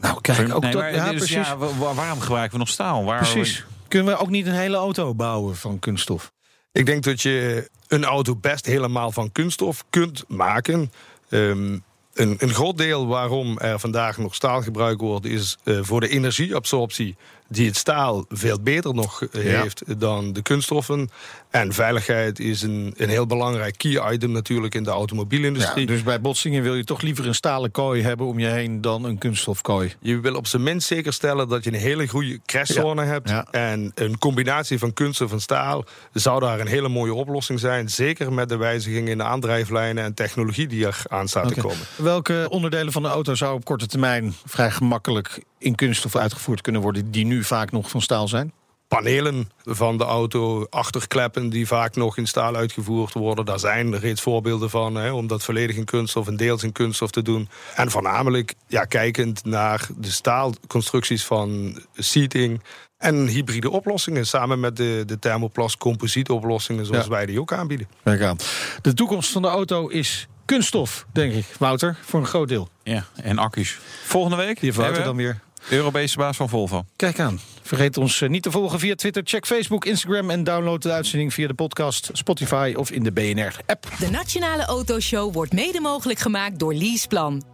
[SPEAKER 2] Nou, kijk, ook
[SPEAKER 3] nee,
[SPEAKER 2] dat,
[SPEAKER 3] maar,
[SPEAKER 2] ja,
[SPEAKER 3] dus,
[SPEAKER 2] precies.
[SPEAKER 3] ja, waarom gebruiken we nog staal? Waar
[SPEAKER 2] precies. Kunnen we ook niet een hele auto bouwen van kunststof?
[SPEAKER 9] Ik denk dat je een auto best helemaal van kunststof kunt maken. Um, een, een, groot deel waarom er vandaag nog staal gebruikt wordt, is uh, voor de energieabsorptie die het staal veel beter nog heeft ja. dan de kunststoffen. En veiligheid is een, een heel belangrijk key item natuurlijk in de automobielindustrie.
[SPEAKER 2] Ja, dus bij botsingen wil je toch liever een stalen kooi hebben om je heen dan een kunststofkooi?
[SPEAKER 9] Je wil op zijn minst zeker stellen dat je een hele goede crashzone ja. hebt. En een combinatie van kunststof en staal zou daar een hele mooie oplossing zijn. Zeker met de wijzigingen in de aandrijflijnen en technologie die er aan staat okay. te komen.
[SPEAKER 2] Welke onderdelen van de auto zou op korte termijn vrij gemakkelijk in kunststof uitgevoerd kunnen worden die nu vaak nog van staal zijn?
[SPEAKER 9] Panelen van de auto, achterkleppen die vaak nog in staal uitgevoerd worden. Daar zijn reeds voorbeelden van, hè, om dat volledig in kunststof en deels in kunststof te doen. En voornamelijk ja, kijkend naar de staalconstructies van seating en hybride oplossingen, samen met de, de thermoplast composietoplossingen zoals ja. wij die ook aanbieden.
[SPEAKER 2] Kijk aan. De toekomst van de auto is kunststof, denk ik, Wouter, voor een groot deel.
[SPEAKER 3] Ja, en accu's. Volgende week.
[SPEAKER 2] Die Wouter dan weer.
[SPEAKER 3] Europese baas van Volvo.
[SPEAKER 2] Kijk aan. Vergeet ons niet te volgen via Twitter. Check Facebook, Instagram en download de uitzending via de podcast, Spotify of in de BNR-app.
[SPEAKER 7] De Nationale Autoshow wordt mede mogelijk gemaakt door Leaseplan.